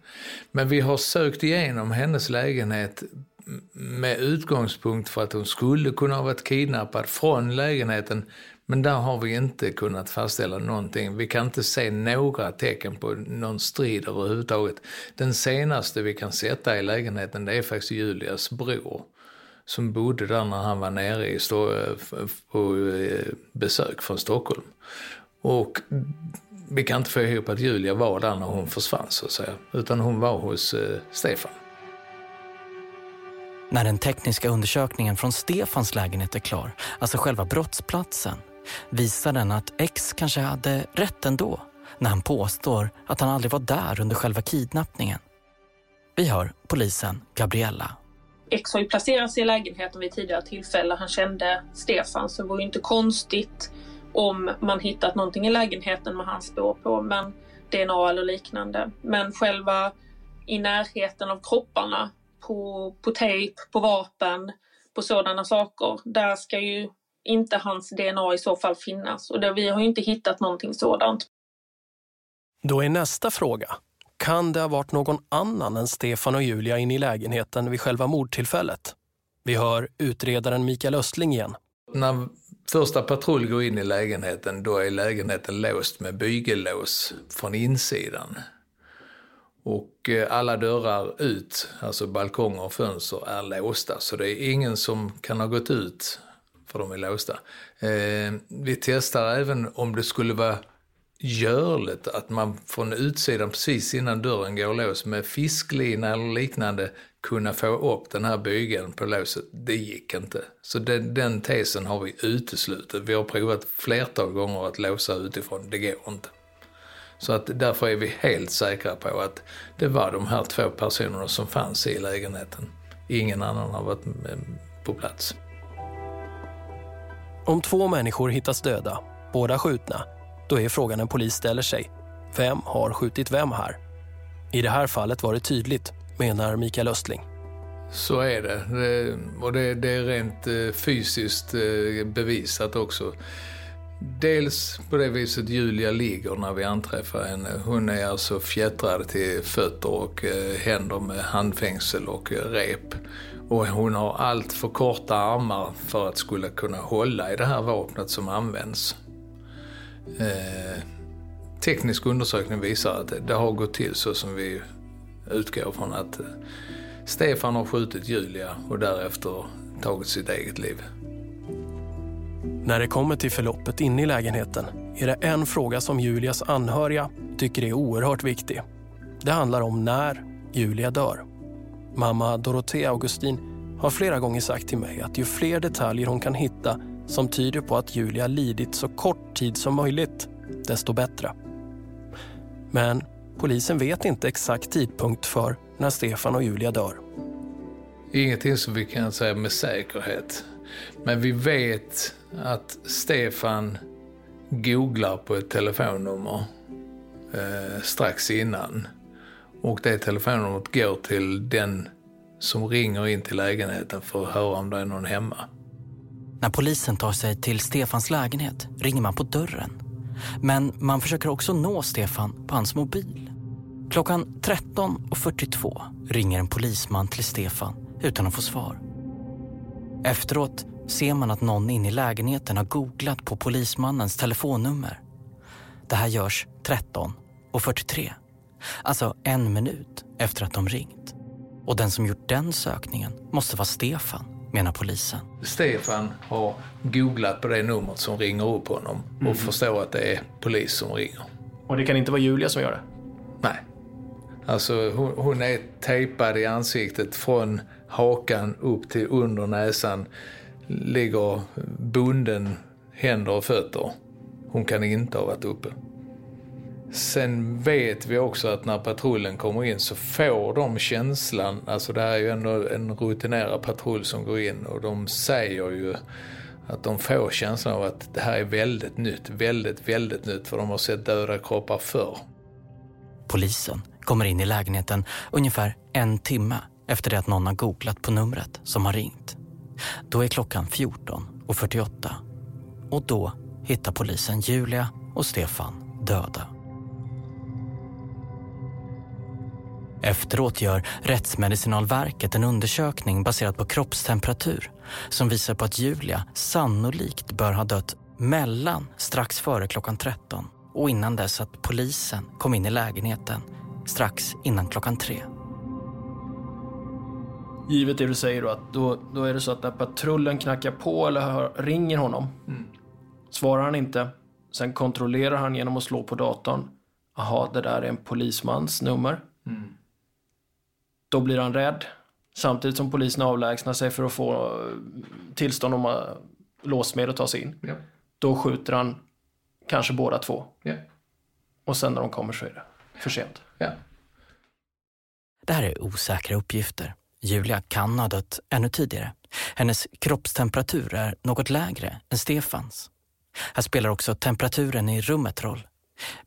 Men vi har sökt igenom hennes lägenhet med utgångspunkt för att hon skulle kunna ha varit kidnappad från lägenheten. Men där har vi inte kunnat fastställa någonting. Vi kan inte se några tecken på någon strid överhuvudtaget. Den senaste vi kan sätta i lägenheten det är faktiskt Julias bror som bodde där när han var nere i stå, på eh, besök från Stockholm. Och vi kan inte få ihop att Julia var där när hon försvann så att säga, utan hon var hos eh, Stefan.
När den tekniska undersökningen från Stefans lägenhet är klar, alltså själva brottsplatsen, visar den att X kanske hade rätt ändå när han påstår att han aldrig var där under själva kidnappningen. Vi hör polisen Gabriella
X har ju placerats i lägenheten vid tidigare tillfälle. Han kände Stefan så det vore ju inte konstigt om man hittat någonting i lägenheten med hans spår på, men DNA eller liknande. Men själva i närheten av kropparna, på, på tejp, på vapen, på sådana saker, där ska ju inte hans DNA i så fall finnas. Och det, vi har ju inte hittat någonting sådant.
Då är nästa fråga. Kan det ha varit någon annan än Stefan och Julia in i lägenheten vid själva mordtillfället? Vi hör utredaren Mikael Östling igen.
När första patrull går in i lägenheten, då är lägenheten låst med bygellås från insidan. Och eh, alla dörrar ut, alltså balkonger och fönster, är låsta. Så det är ingen som kan ha gått ut, för de är låsta. Eh, vi testar även om det skulle vara görligt att man från utsidan precis innan dörren går lås med fisklina eller liknande kunna få upp den här bygeln på låset. Det gick inte. Så den, den tesen har vi uteslutit. Vi har provat flertal gånger att låsa utifrån. Det går inte. Så att därför är vi helt säkra på att det var de här två personerna som fanns i lägenheten. Ingen annan har varit på plats.
Om två människor hittas döda, båda skjutna, då är frågan en polis ställer sig. Vem har skjutit vem här? I det här fallet var det tydligt, menar Mikael Östling.
Så är det. Och det, det är rent eh, fysiskt eh, bevisat också. Dels på det viset Julia ligger när vi anträffar henne. Hon är alltså fjättrad till fötter och eh, händer med handfängsel och rep. Och hon har allt för korta armar för att skulle kunna hålla i det här vapnet som används. Eh, teknisk undersökning visar att det har gått till så som vi utgår från att eh, Stefan har skjutit Julia och därefter tagit sitt eget liv.
När det kommer till förloppet inne i lägenheten är det en fråga som Julias anhöriga tycker är oerhört viktig. Det handlar om när Julia dör. Mamma Dorothea Augustin har flera gånger sagt till mig att ju fler detaljer hon kan hitta som tyder på att Julia lidit så kort tid som möjligt, desto bättre. Men polisen vet inte exakt tidpunkt för när Stefan och Julia dör.
Ingenting som vi kan säga med säkerhet. Men vi vet att Stefan googlar på ett telefonnummer eh, strax innan. Och det telefonnumret går till den som ringer in till lägenheten för att höra om det är någon hemma.
När polisen tar sig till Stefans lägenhet ringer man på dörren. Men man försöker också nå Stefan på hans mobil. Klockan 13.42 ringer en polisman till Stefan utan att få svar. Efteråt ser man att någon inne i lägenheten har googlat på polismannens telefonnummer. Det här görs 13.43, alltså en minut efter att de ringt. Och den som gjort den sökningen måste vara Stefan, menar polisen.
Stefan har googlat på det numret som ringer upp honom och
Mm.
förstår att det är polis som ringer.
Och det kan inte vara Julia som gör det?
Nej. Alltså hon, hon är tejpad i ansiktet från hakan upp till under näsan. Ligger bunden händer och fötter. Hon kan inte ha varit uppe. Sen vet vi också att när patrullen kommer in så får de känslan, alltså det här är ju ändå en rutinerad patrull som går in och de säger ju att de får känslan av att det här är väldigt nytt, väldigt, väldigt nytt för de har sett döda kroppar förr.
Polisen kommer in i lägenheten ungefär en timme efter det att någon har googlat på numret som har ringt. Då är klockan 14.48 och då hittar polisen Julia och Stefan döda. Efteråt gör Rättsmedicinalverket en undersökning baserad på kroppstemperatur som visar på att Julia sannolikt bör ha dött mellan strax före klockan 13 och innan dess att polisen kom in i lägenheten strax innan klockan 3.
Givet det du säger då, att då, då är det så att när patrullen knackar på eller hör, ringer honom, svarar han inte, sen kontrollerar han genom att slå på datorn. Jaha, det där är en polismans nummer. Då blir han rädd, samtidigt som polisen avlägsnar sig för att få eh, tillstånd om att låsmed att ta sig in.
Ja.
Då skjuter han kanske båda två.
Ja.
Och sen när de kommer så är det för sent.
Ja.
Det här är osäkra uppgifter. Julia kan ha dött ännu tidigare. Hennes kroppstemperatur är något lägre än Stefans. Här spelar också temperaturen i rummet roll.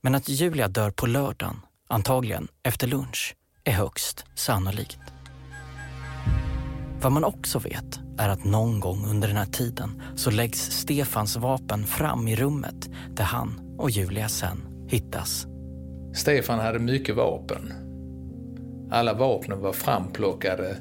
Men att Julia dör på lördagen, antagligen efter lunch, är högst sannolikt. Vad man också vet är att någon gång under den här tiden så läggs Stefans vapen fram i rummet där han och Julia sen hittas.
Stefan hade mycket vapen. Alla vapnen var framplockade,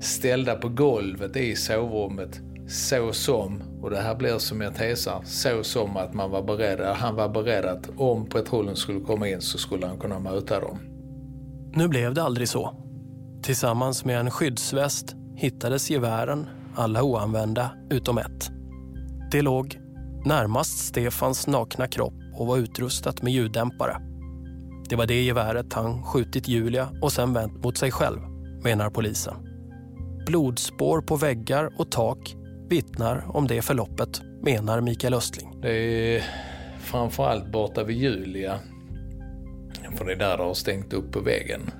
ställda på golvet i sovrummet så som, och det här blir som jag tesar, så som att man var beredd, han var beredd att om patrullen skulle komma in så skulle han kunna möta dem.
Nu blev det aldrig så. Tillsammans med en skyddsväst hittades gevären, alla oanvända utom ett. Det låg närmast Stefans nakna kropp och var utrustat med ljuddämpare. Det var det geväret han skjutit Julia och sen vänt mot sig själv, menar polisen. Blodspår på väggar och tak vittnar om det förloppet, menar Mikael Östling.
Det är framförallt borta vid Julia. För det är där det har stängt upp på väggen.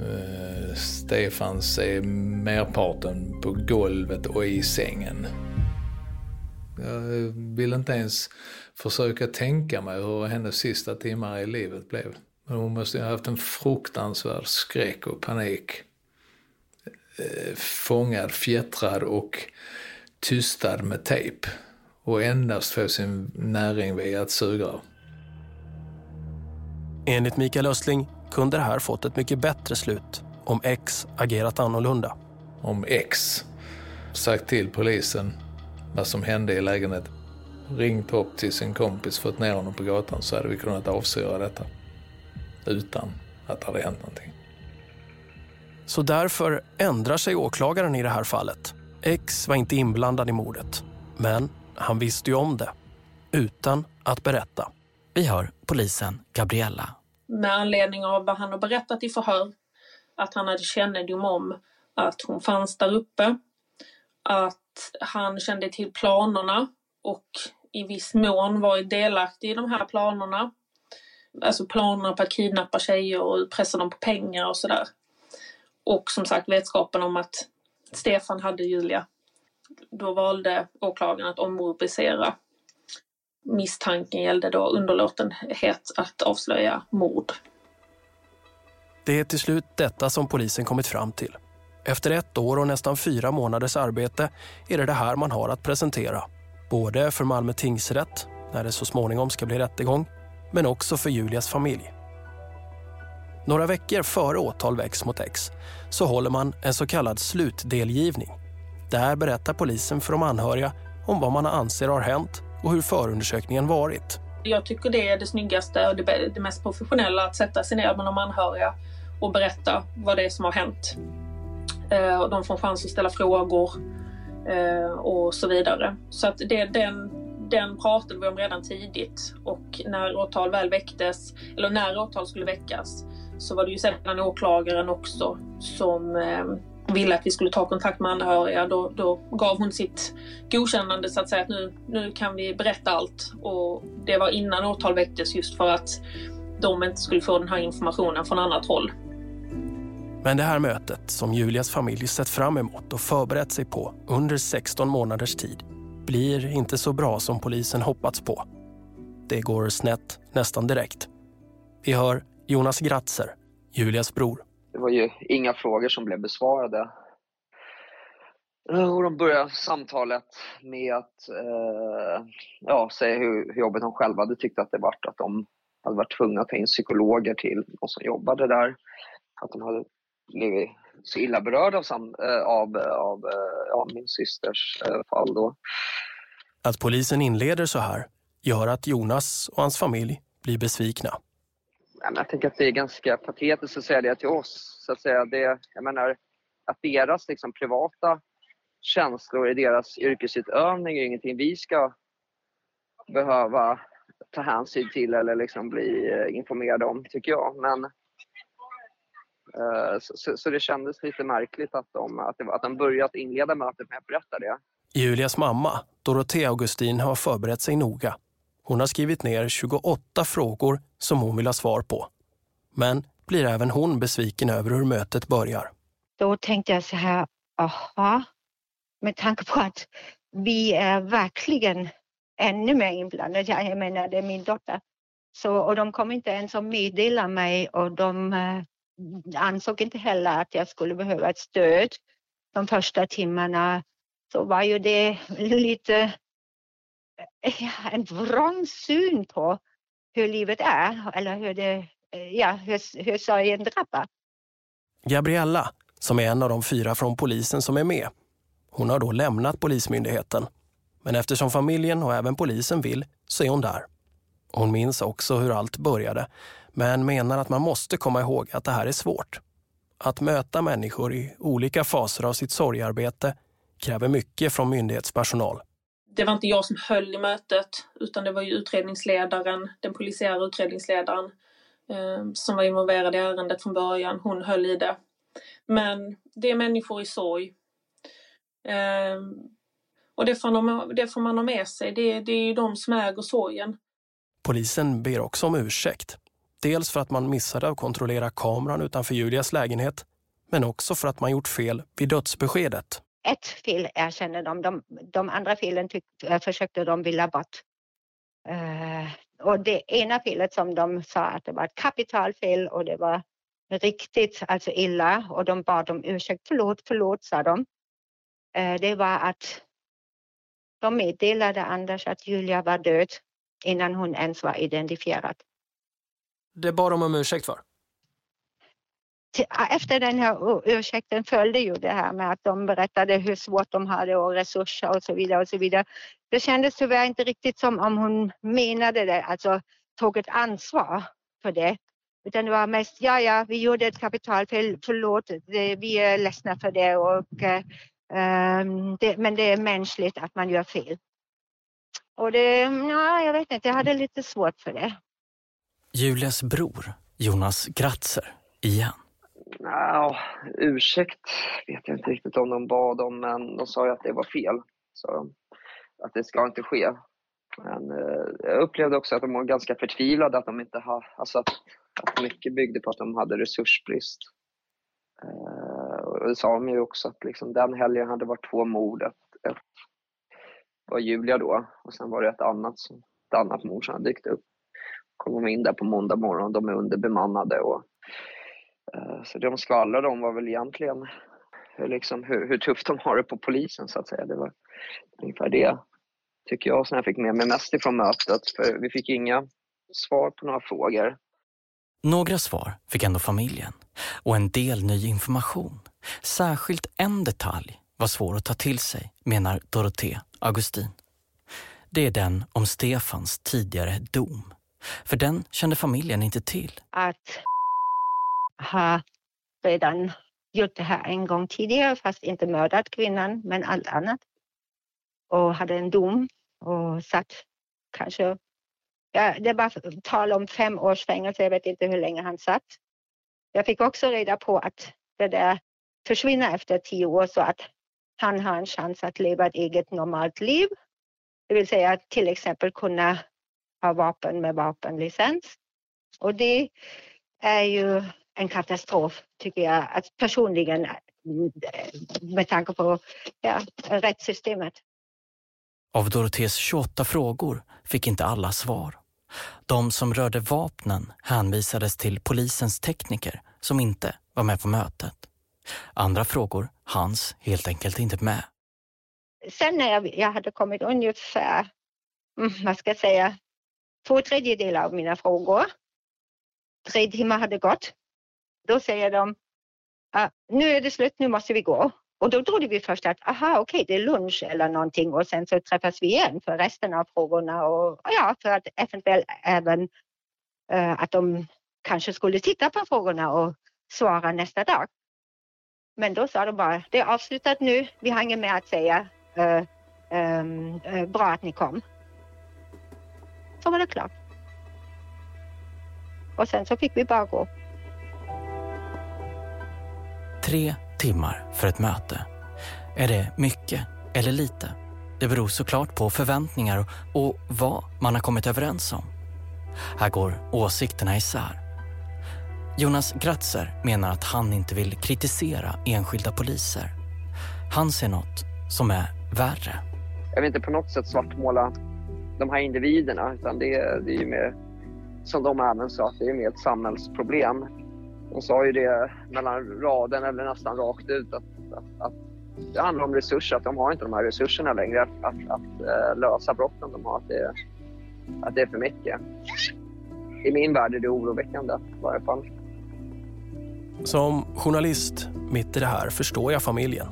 Eh, Stefans är merparten på golvet och i sängen. Jag vill inte ens försöka tänka mig hur hennes sista timmar i livet blev. Men hon måste ha haft en fruktansvärd skräck och panik. Eh, Fångad, fjättrad och tystad med tejp. Och endast få sin näring via ett sugrör.
Enligt Mikael Östling kunde det här fått ett mycket bättre slut om X agerat annorlunda.
Om X sagt till polisen vad som hände i lägenheten. Ringt upp till sin kompis, fått ner honom på gatan så hade vi kunnat avsyra detta. Utan att det hade hänt någonting.
Så därför ändrar sig åklagaren i det här fallet. X var inte inblandad i mordet, men han visste ju om det. Utan att berätta.
Vi hör polisen Gabriella.
Med anledning av vad han har berättat i förhör. Att han hade kännedom om att hon fanns där uppe. Att han kände till planerna och i viss mån varit delaktig i de här planerna. Alltså planerna på att kidnappa tjejer och pressa dem på pengar och sådär. Och som sagt vetskapen om att Stefan hade Julia. Då valde åklagaren att omrubricera. Misstanken gällde då underlåtenhet att avslöja mord.
Det är till slut detta som polisen kommit fram till. Efter ett år och nästan fyra månaders arbete är det det här man har att presentera. Både för Malmö tingsrätt, när det så småningom ska bli rättegång, men också för Julias familj. Några veckor före åtal väcks mot X så håller man en så kallad slutdelgivning. Där berättar polisen för de anhöriga om vad man anser har hänt och hur förundersökningen varit.
Jag tycker det är det snyggaste och det, mest professionella att sätta sig ner med de anhöriga och berätta vad det är som har hänt. Eh, de får chans att ställa frågor Eh, och så vidare. Så att det, den, den pratade vi om redan tidigt och när åtal väl väcktes, eller när åtal skulle väckas, så var det ju sedan åklagaren också som eh, ville att vi skulle ta kontakt med anhöriga. Då, då gav hon sitt godkännande så att säga att nu, nu kan vi berätta allt. Och det var innan åtal väcktes just för att de inte skulle få den här informationen från annat håll.
Men det här mötet som Julias familj sett fram emot och förberett sig på under 16 månaders tid blir inte så bra som polisen hoppats på. Det går snett nästan direkt. Vi hör Jonas Gratzer, Julias bror.
Det var ju inga frågor som blev besvarade. Och de började samtalet med att eh, ja, säga hur, hur jobbigt de själva hade tyckt att det varit. att de hade varit tvungna att ta in psykologer till de som jobbade där. Att de hade blivit så illa berörda av, sam, eh, av, av eh, ja, min systers eh, fall. Då.
Att polisen inleder så här gör att Jonas och hans familj blir besvikna.
Jag tänker att det är ganska patetiskt att säga det till oss. Så att säga. Det, jag menar, att deras liksom, privata känslor i deras yrkesutövning är ingenting vi ska behöva ta hänsyn till eller liksom bli informerade om, tycker jag. Men Eh, så, så, det kändes lite märkligt att de, att, det, att de börjat inleda mötet med att berätta det.
Julias mamma, Dorotea Augustin, har förberett sig noga. Hon har skrivit ner 28 frågor som hon vill ha svar på. Men blir även hon besviken över hur mötet börjar.
Då tänkte jag så här, aha, med tanke på att vi är verkligen ännu mer inblandade. Jag menar, det är min dotter. Så, och de kommer inte ens att meddela mig och de eh, ansåg inte heller att jag skulle behöva ett stöd. De första timmarna så var ju det lite ja, en vrång syn på hur livet är eller hur, det, ja, hur, hur sorgen drabbar.
Gabriella, som är en av de fyra från polisen som är med, hon har då lämnat Polismyndigheten. Men eftersom familjen och även polisen vill så är hon där. Hon minns också hur allt började men menar att man måste komma ihåg att det här är svårt. Att möta människor i olika faser av sitt sorgarbete kräver mycket från myndighetspersonal.
Det var inte jag som höll i mötet utan det var utredningsledaren, den polisiära utredningsledaren eh, som var involverad i ärendet från början. Hon höll i det. Men det är människor i sorg. Eh, och det får, man, det får man ha med sig. Det, det är ju de som äger sorgen.
Polisen ber också om ursäkt. Dels för att man missade att kontrollera kameran utanför Julias lägenhet, men också för att man gjort fel vid dödsbeskedet.
Ett fel erkänner de, de, de andra felen tyck, försökte de vilja bort. Uh, och det ena felet som de sa att det var ett kapitalfel och det var riktigt alltså illa och de bad om ursäkt. Förlåt, förlåt, sa de. Uh, det var att de meddelade Anders att Julia var död innan hon ens var identifierad.
Det bad de om ursäkt för?
Efter den här ursäkten följde ju det här med att de berättade hur svårt de hade och resurser och så vidare och så vidare. Det kändes tyvärr inte riktigt som om hon menade det, alltså tog ett ansvar för det. Utan det var mest, ja, ja, vi gjorde ett kapitalfel, förlåt, det, vi är ledsna för det, och, eh, ehm, det men det är mänskligt att man gör fel. Och det, ja, jag vet inte, jag hade lite svårt för det.
Julias bror, Jonas Gratzer, igen.
Ja, ursäkt vet jag inte riktigt om de bad om, men de sa ju att det var fel. Så att det ska inte ske. Men eh, jag upplevde också att de var ganska förtvivlade att de inte ha, alltså att, att mycket byggde på att de hade resursbrist. Eh, och det sa de ju också att liksom, den helgen hade varit två mord. Ett, ett var Julia då och sen var det ett annat, ett annat mord som hade dykt upp kom de in där på måndag morgon. De är underbemannade. Och, uh, så de skvallrade om var väl egentligen hur, liksom, hur, hur, tufft de har det på polisen så att säga. Det var ungefär det, tycker jag, som jag fick med mig mest ifrån mötet. För vi fick inga svar på några frågor.
Några svar fick ändå familjen och en del ny information. Särskilt en detalj var svår att ta till sig, menar Dorothée Augustin. Det är den om Stefans tidigare dom. För den kände familjen inte till.
Att ha redan gjort det här en gång tidigare, fast inte mördat kvinnan, men allt annat. Och hade en dom och satt kanske, ja, det var tal om fem års fängelse, jag vet inte hur länge han satt. Jag fick också reda på att det där försvinner efter tio år så att han har en chans att leva ett eget normalt liv. Det vill säga till exempel kunna ha vapen med vapenlicens. Och det är ju en katastrof tycker jag, att personligen med tanke på ja, rättssystemet.
Av Dorotees 28 frågor fick inte alla svar. De som rörde vapnen hänvisades till polisens tekniker som inte var med på mötet. Andra frågor hanns helt enkelt inte med.
Sen när jag, jag hade kommit ungefär, mm, vad ska jag säga, två tredjedelar av mina frågor. Tre timmar hade gått. Då säger de, ah, nu är det slut, nu måste vi gå. Och då trodde vi först att, aha, okej, okay, det är lunch eller någonting och sen så träffas vi igen för resten av frågorna och ja, för att eventuellt även uh, att de kanske skulle titta på frågorna och svara nästa dag. Men då sa de bara, det är avslutat nu, vi har inget mer att säga. Uh, um, uh, bra att ni kom. Så var det klart. Och sen så fick vi bara gå.
Tre timmar för ett möte. Är det mycket eller lite? Det beror såklart på förväntningar och vad man har kommit överens om. Här går åsikterna isär. Jonas Gratzer menar att han inte vill kritisera enskilda poliser. Han ser något som är värre.
Jag vill inte på något sätt svartmåla de här individerna utan det, är, det är ju mer, som de även sa, att det är mer ett samhällsproblem. De sa ju det mellan raden eller nästan rakt ut att, att, att det handlar om resurser, att de har inte de här resurserna längre att, att, att eh, lösa brotten de har, att det, att det är för mycket. I min värld är det oroväckande i varje fall.
Som journalist mitt i det här förstår jag familjen.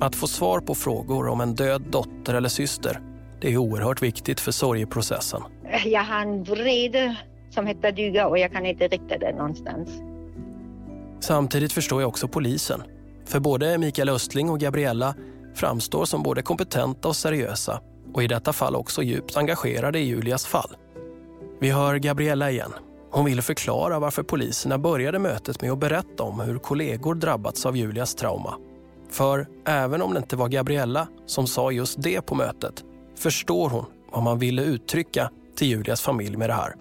Att få svar på frågor om en död dotter eller syster det är oerhört viktigt för sorgeprocessen.
Jag har en vrede som heter duga och jag kan inte rikta den någonstans.
Samtidigt förstår jag också polisen. För både Mikael Östling och Gabriella framstår som både kompetenta och seriösa och i detta fall också djupt engagerade i Julias fall. Vi hör Gabriella igen. Hon vill förklara varför poliserna började mötet med att berätta om hur kollegor drabbats av Julias trauma. För även om det inte var Gabriella som sa just det på mötet förstår hon vad man ville uttrycka till Julias familj med det här.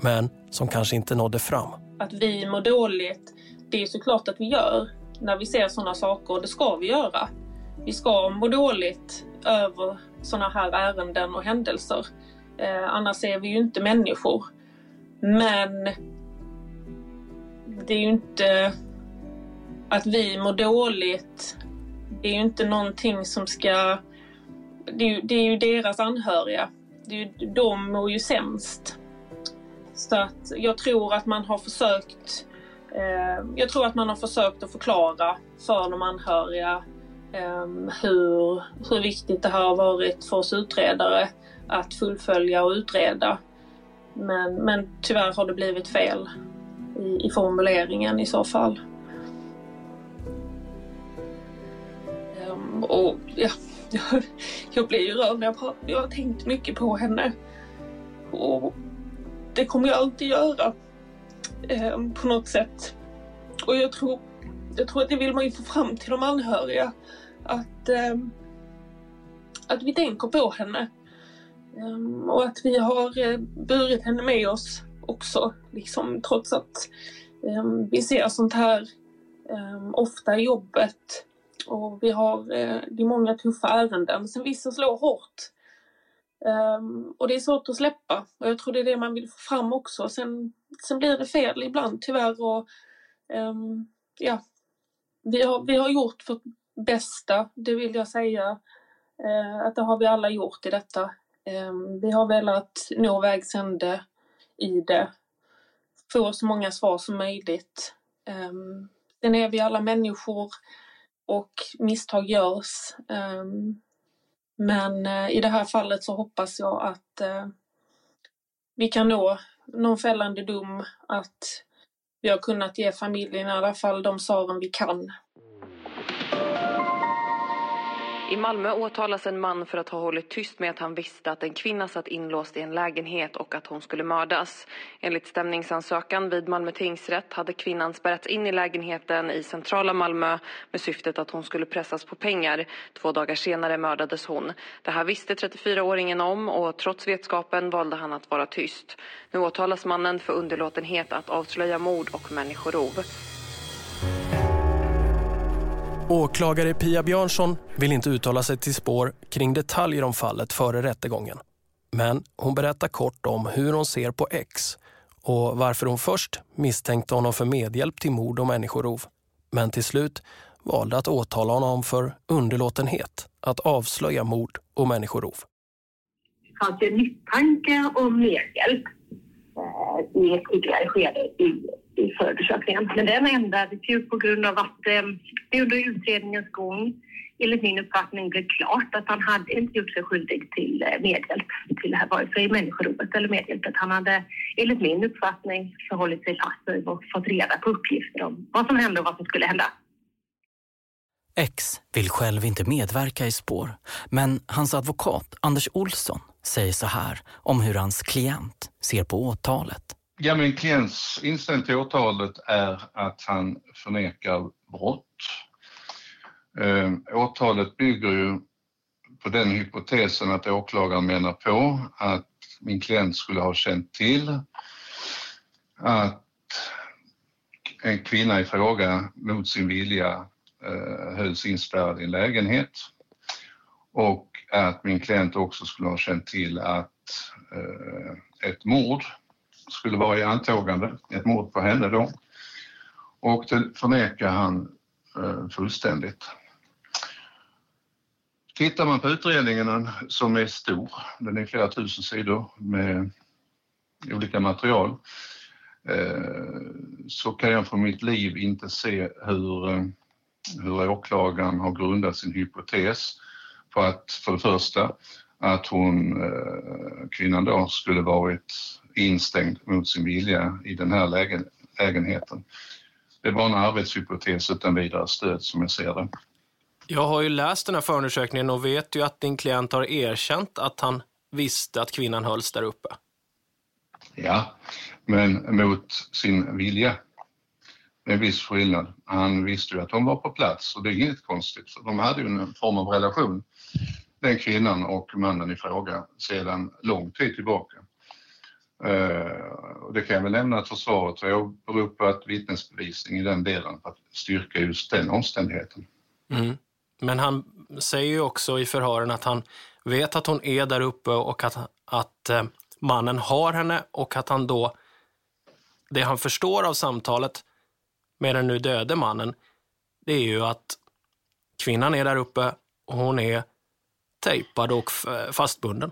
Men som kanske inte nådde fram.
Att vi mår dåligt, det är såklart att vi gör när vi ser sådana saker och det ska vi göra. Vi ska må dåligt över sådana här ärenden och händelser. Eh, annars är vi ju inte människor. Men det är ju inte att vi mår dåligt. Det är ju inte någonting som ska det är, ju, det är ju deras anhöriga. Det är ju, de mår ju sämst. Så att jag tror att man har försökt eh, jag tror att man har försökt att förklara för de anhöriga eh, hur, hur viktigt det här har varit för oss utredare att fullfölja och utreda. Men, men tyvärr har det blivit fel i, i formuleringen i så fall. Um, och ja, jag, jag blir ju rörd när jag pratar. Jag har tänkt mycket på henne. Och det kommer jag alltid göra. Eh, på något sätt. Och jag tror, jag tror att det vill man ju få fram till de anhöriga. Att, eh, att vi tänker på henne. Eh, och att vi har eh, burit henne med oss också. Liksom, trots att ehm, vi ser sånt här ehm, ofta i jobbet och vi har, eh, det är många tuffa ärenden. Sen vissa slår hårt. Um, och det är svårt att släppa. Och jag tror det är det man vill få fram också. Sen, sen blir det fel ibland tyvärr. Och, um, ja, vi, har, vi har gjort vårt bästa, det vill jag säga. Uh, att det har vi alla gjort i detta. Um, vi har velat nå vägs ände i det. få så många svar som möjligt. Um, sen är vi alla människor och misstag görs. Um, men uh, i det här fallet så hoppas jag att uh, vi kan nå någon fällande dom, att vi har kunnat ge familjen i alla fall de svaren vi kan.
I Malmö åtalas en man för att ha hållit tyst med att han visste att en kvinna satt inlåst i en lägenhet och att hon skulle mördas. Enligt stämningsansökan vid Malmö tingsrätt hade kvinnan spärrats in i lägenheten i centrala Malmö med syftet att hon skulle pressas på pengar. Två dagar senare mördades hon. Det här visste 34-åringen om och trots vetskapen valde han att vara tyst. Nu åtalas mannen för underlåtenhet att avslöja mord och människorov.
Åklagare Pia Björnsson vill inte uttala sig till spår kring detaljer om fallet före rättegången. Men hon berättar kort om hur hon ser på X och varför hon först misstänkte honom för medhjälp till mord och människorov. Men till slut valde att åtala honom för underlåtenhet att avslöja mord och människorov.
Det fanns en misstanke om medhjälp eh, i ett tidigare skede i i förundersökningen. Men den ändrades ju på grund av att eh, det under utredningens gång enligt min uppfattning blev klart att han hade inte gjort sig skyldig till eh, medhjälp till det här, vare sig människoropet eller medhjälpet. Han hade enligt min uppfattning förhållit sig passiv och fått reda på uppgifter om vad som hände och vad som skulle hända.
X vill själv inte medverka i spår, men hans advokat Anders Olsson säger så här om hur hans klient ser på åtalet.
Ja, min klients inställning till åtalet är att han förnekar brott. Eh, åtalet bygger ju på den hypotesen att åklagaren menar på att min klient skulle ha känt till att en kvinna i fråga mot sin vilja eh, hölls inspärrad i en lägenhet och att min klient också skulle ha känt till att eh, ett mord skulle vara i antågande, ett mord på henne då. Och det förnekar han eh, fullständigt. Tittar man på utredningen som är stor, den är flera tusen sidor med olika material, eh, så kan jag från mitt liv inte se hur, eh, hur åklagaren har grundat sin hypotes på att för det första att hon, eh, kvinnan då, skulle varit instängd mot sin vilja i den här lägen, lägenheten. Det var en arbetshypotes utan vidare stöd som jag ser det.
Jag har ju läst den här förundersökningen och vet ju att din klient har erkänt att han visste att kvinnan hölls där uppe.
Ja, men mot sin vilja. Det är en viss skillnad. Han visste ju att hon var på plats och det är inget konstigt. För de hade ju en form av relation, den kvinnan och mannen i fråga, sedan lång tid tillbaka. Eh, och det kan jag väl nämna att försvaret har åberopat vittnesbevisning i den delen för att styrka just den omständigheten.
Mm. Men han säger ju också i förhören att han vet att hon är där uppe och att, att eh, mannen har henne och att han då, det han förstår av samtalet med den nu döde mannen, det är ju att kvinnan är där uppe och hon är tejpad och fastbunden.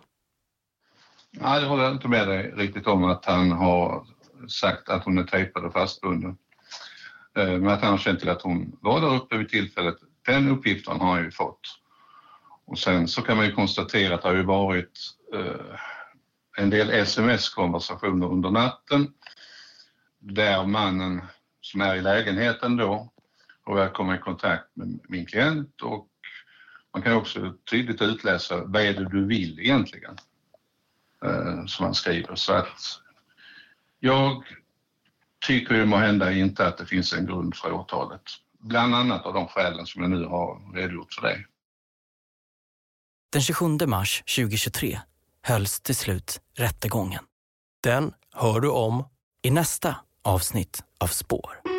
Nej, det håller jag inte med dig riktigt om att han har sagt att hon är tejpad och fastbunden. Eh, men att han har känt till att hon var där uppe vid tillfället, den uppgiften har han ju fått. Och sen så kan man ju konstatera att det har ju varit eh, en del sms-konversationer under natten där mannen som är i lägenheten då har börjat komma i kontakt med min klient och man kan också tydligt utläsa vad är det du vill egentligen? Eh, som han skriver. Så att jag tycker ju hända inte att det finns en grund för åtalet. Bland annat av de skälen som jag nu har redogjort för dig.
Den 27 mars 2023 hölls till slut rättegången.
Den hör du om
i nästa avsnitt av Spår.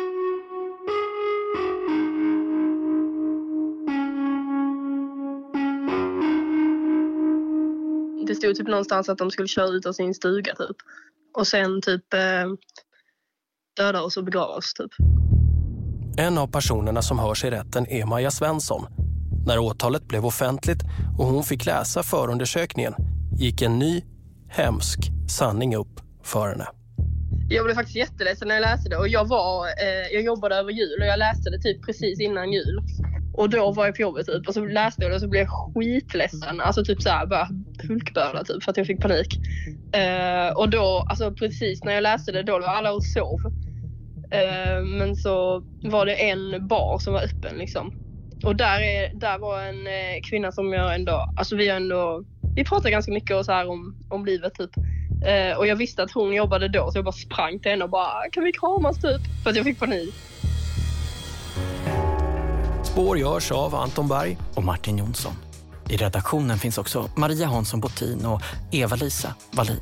Stod typ någonstans att de skulle köra ut av sin stuga typ. Och sen typ eh, döda oss och begrava oss typ.
En av personerna som hörs i rätten är Maja Svensson. När åtalet blev offentligt och hon fick läsa förundersökningen gick en ny, hemsk sanning upp för henne.
Jag blev faktiskt jätteledsen när jag läste det och jag var, eh, jag jobbade över jul och jag läste det typ precis innan jul. Och då var jag på jobbet typ och så läste jag det och så blev jag skitledsen. Alltså typ såhär bara hulkböla typ för att jag fick panik. Eh, och då, alltså precis när jag läste det då var alla och sov. Eh, men så var det en bar som var öppen liksom. Och där, är, där var en eh, kvinna som jag ändå, alltså vi har ändå, vi pratar ganska mycket och så här om, om livet typ. Eh, och jag visste att hon jobbade då så jag bara sprang till henne och bara kan vi kramas typ? För att jag fick panik.
Spår görs av Anton Berg
och Martin Jonsson. I redaktionen finns också Maria Hansson Botin och Eva-Lisa Wallin.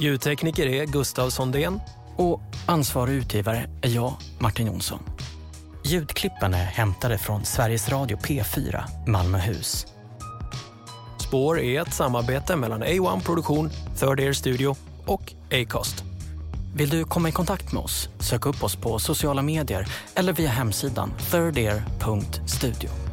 Ljudtekniker är Gustav Sondén.
Och ansvarig utgivare är jag, Martin Jonsson. Ljudklippen är hämtade från Sveriges Radio P4, Malmöhus.
Spår är ett samarbete mellan A1 Produktion, Third Air Studio och Acast.
Vill du komma i kontakt med oss? Sök upp oss på sociala medier eller via hemsidan thirdear.studio.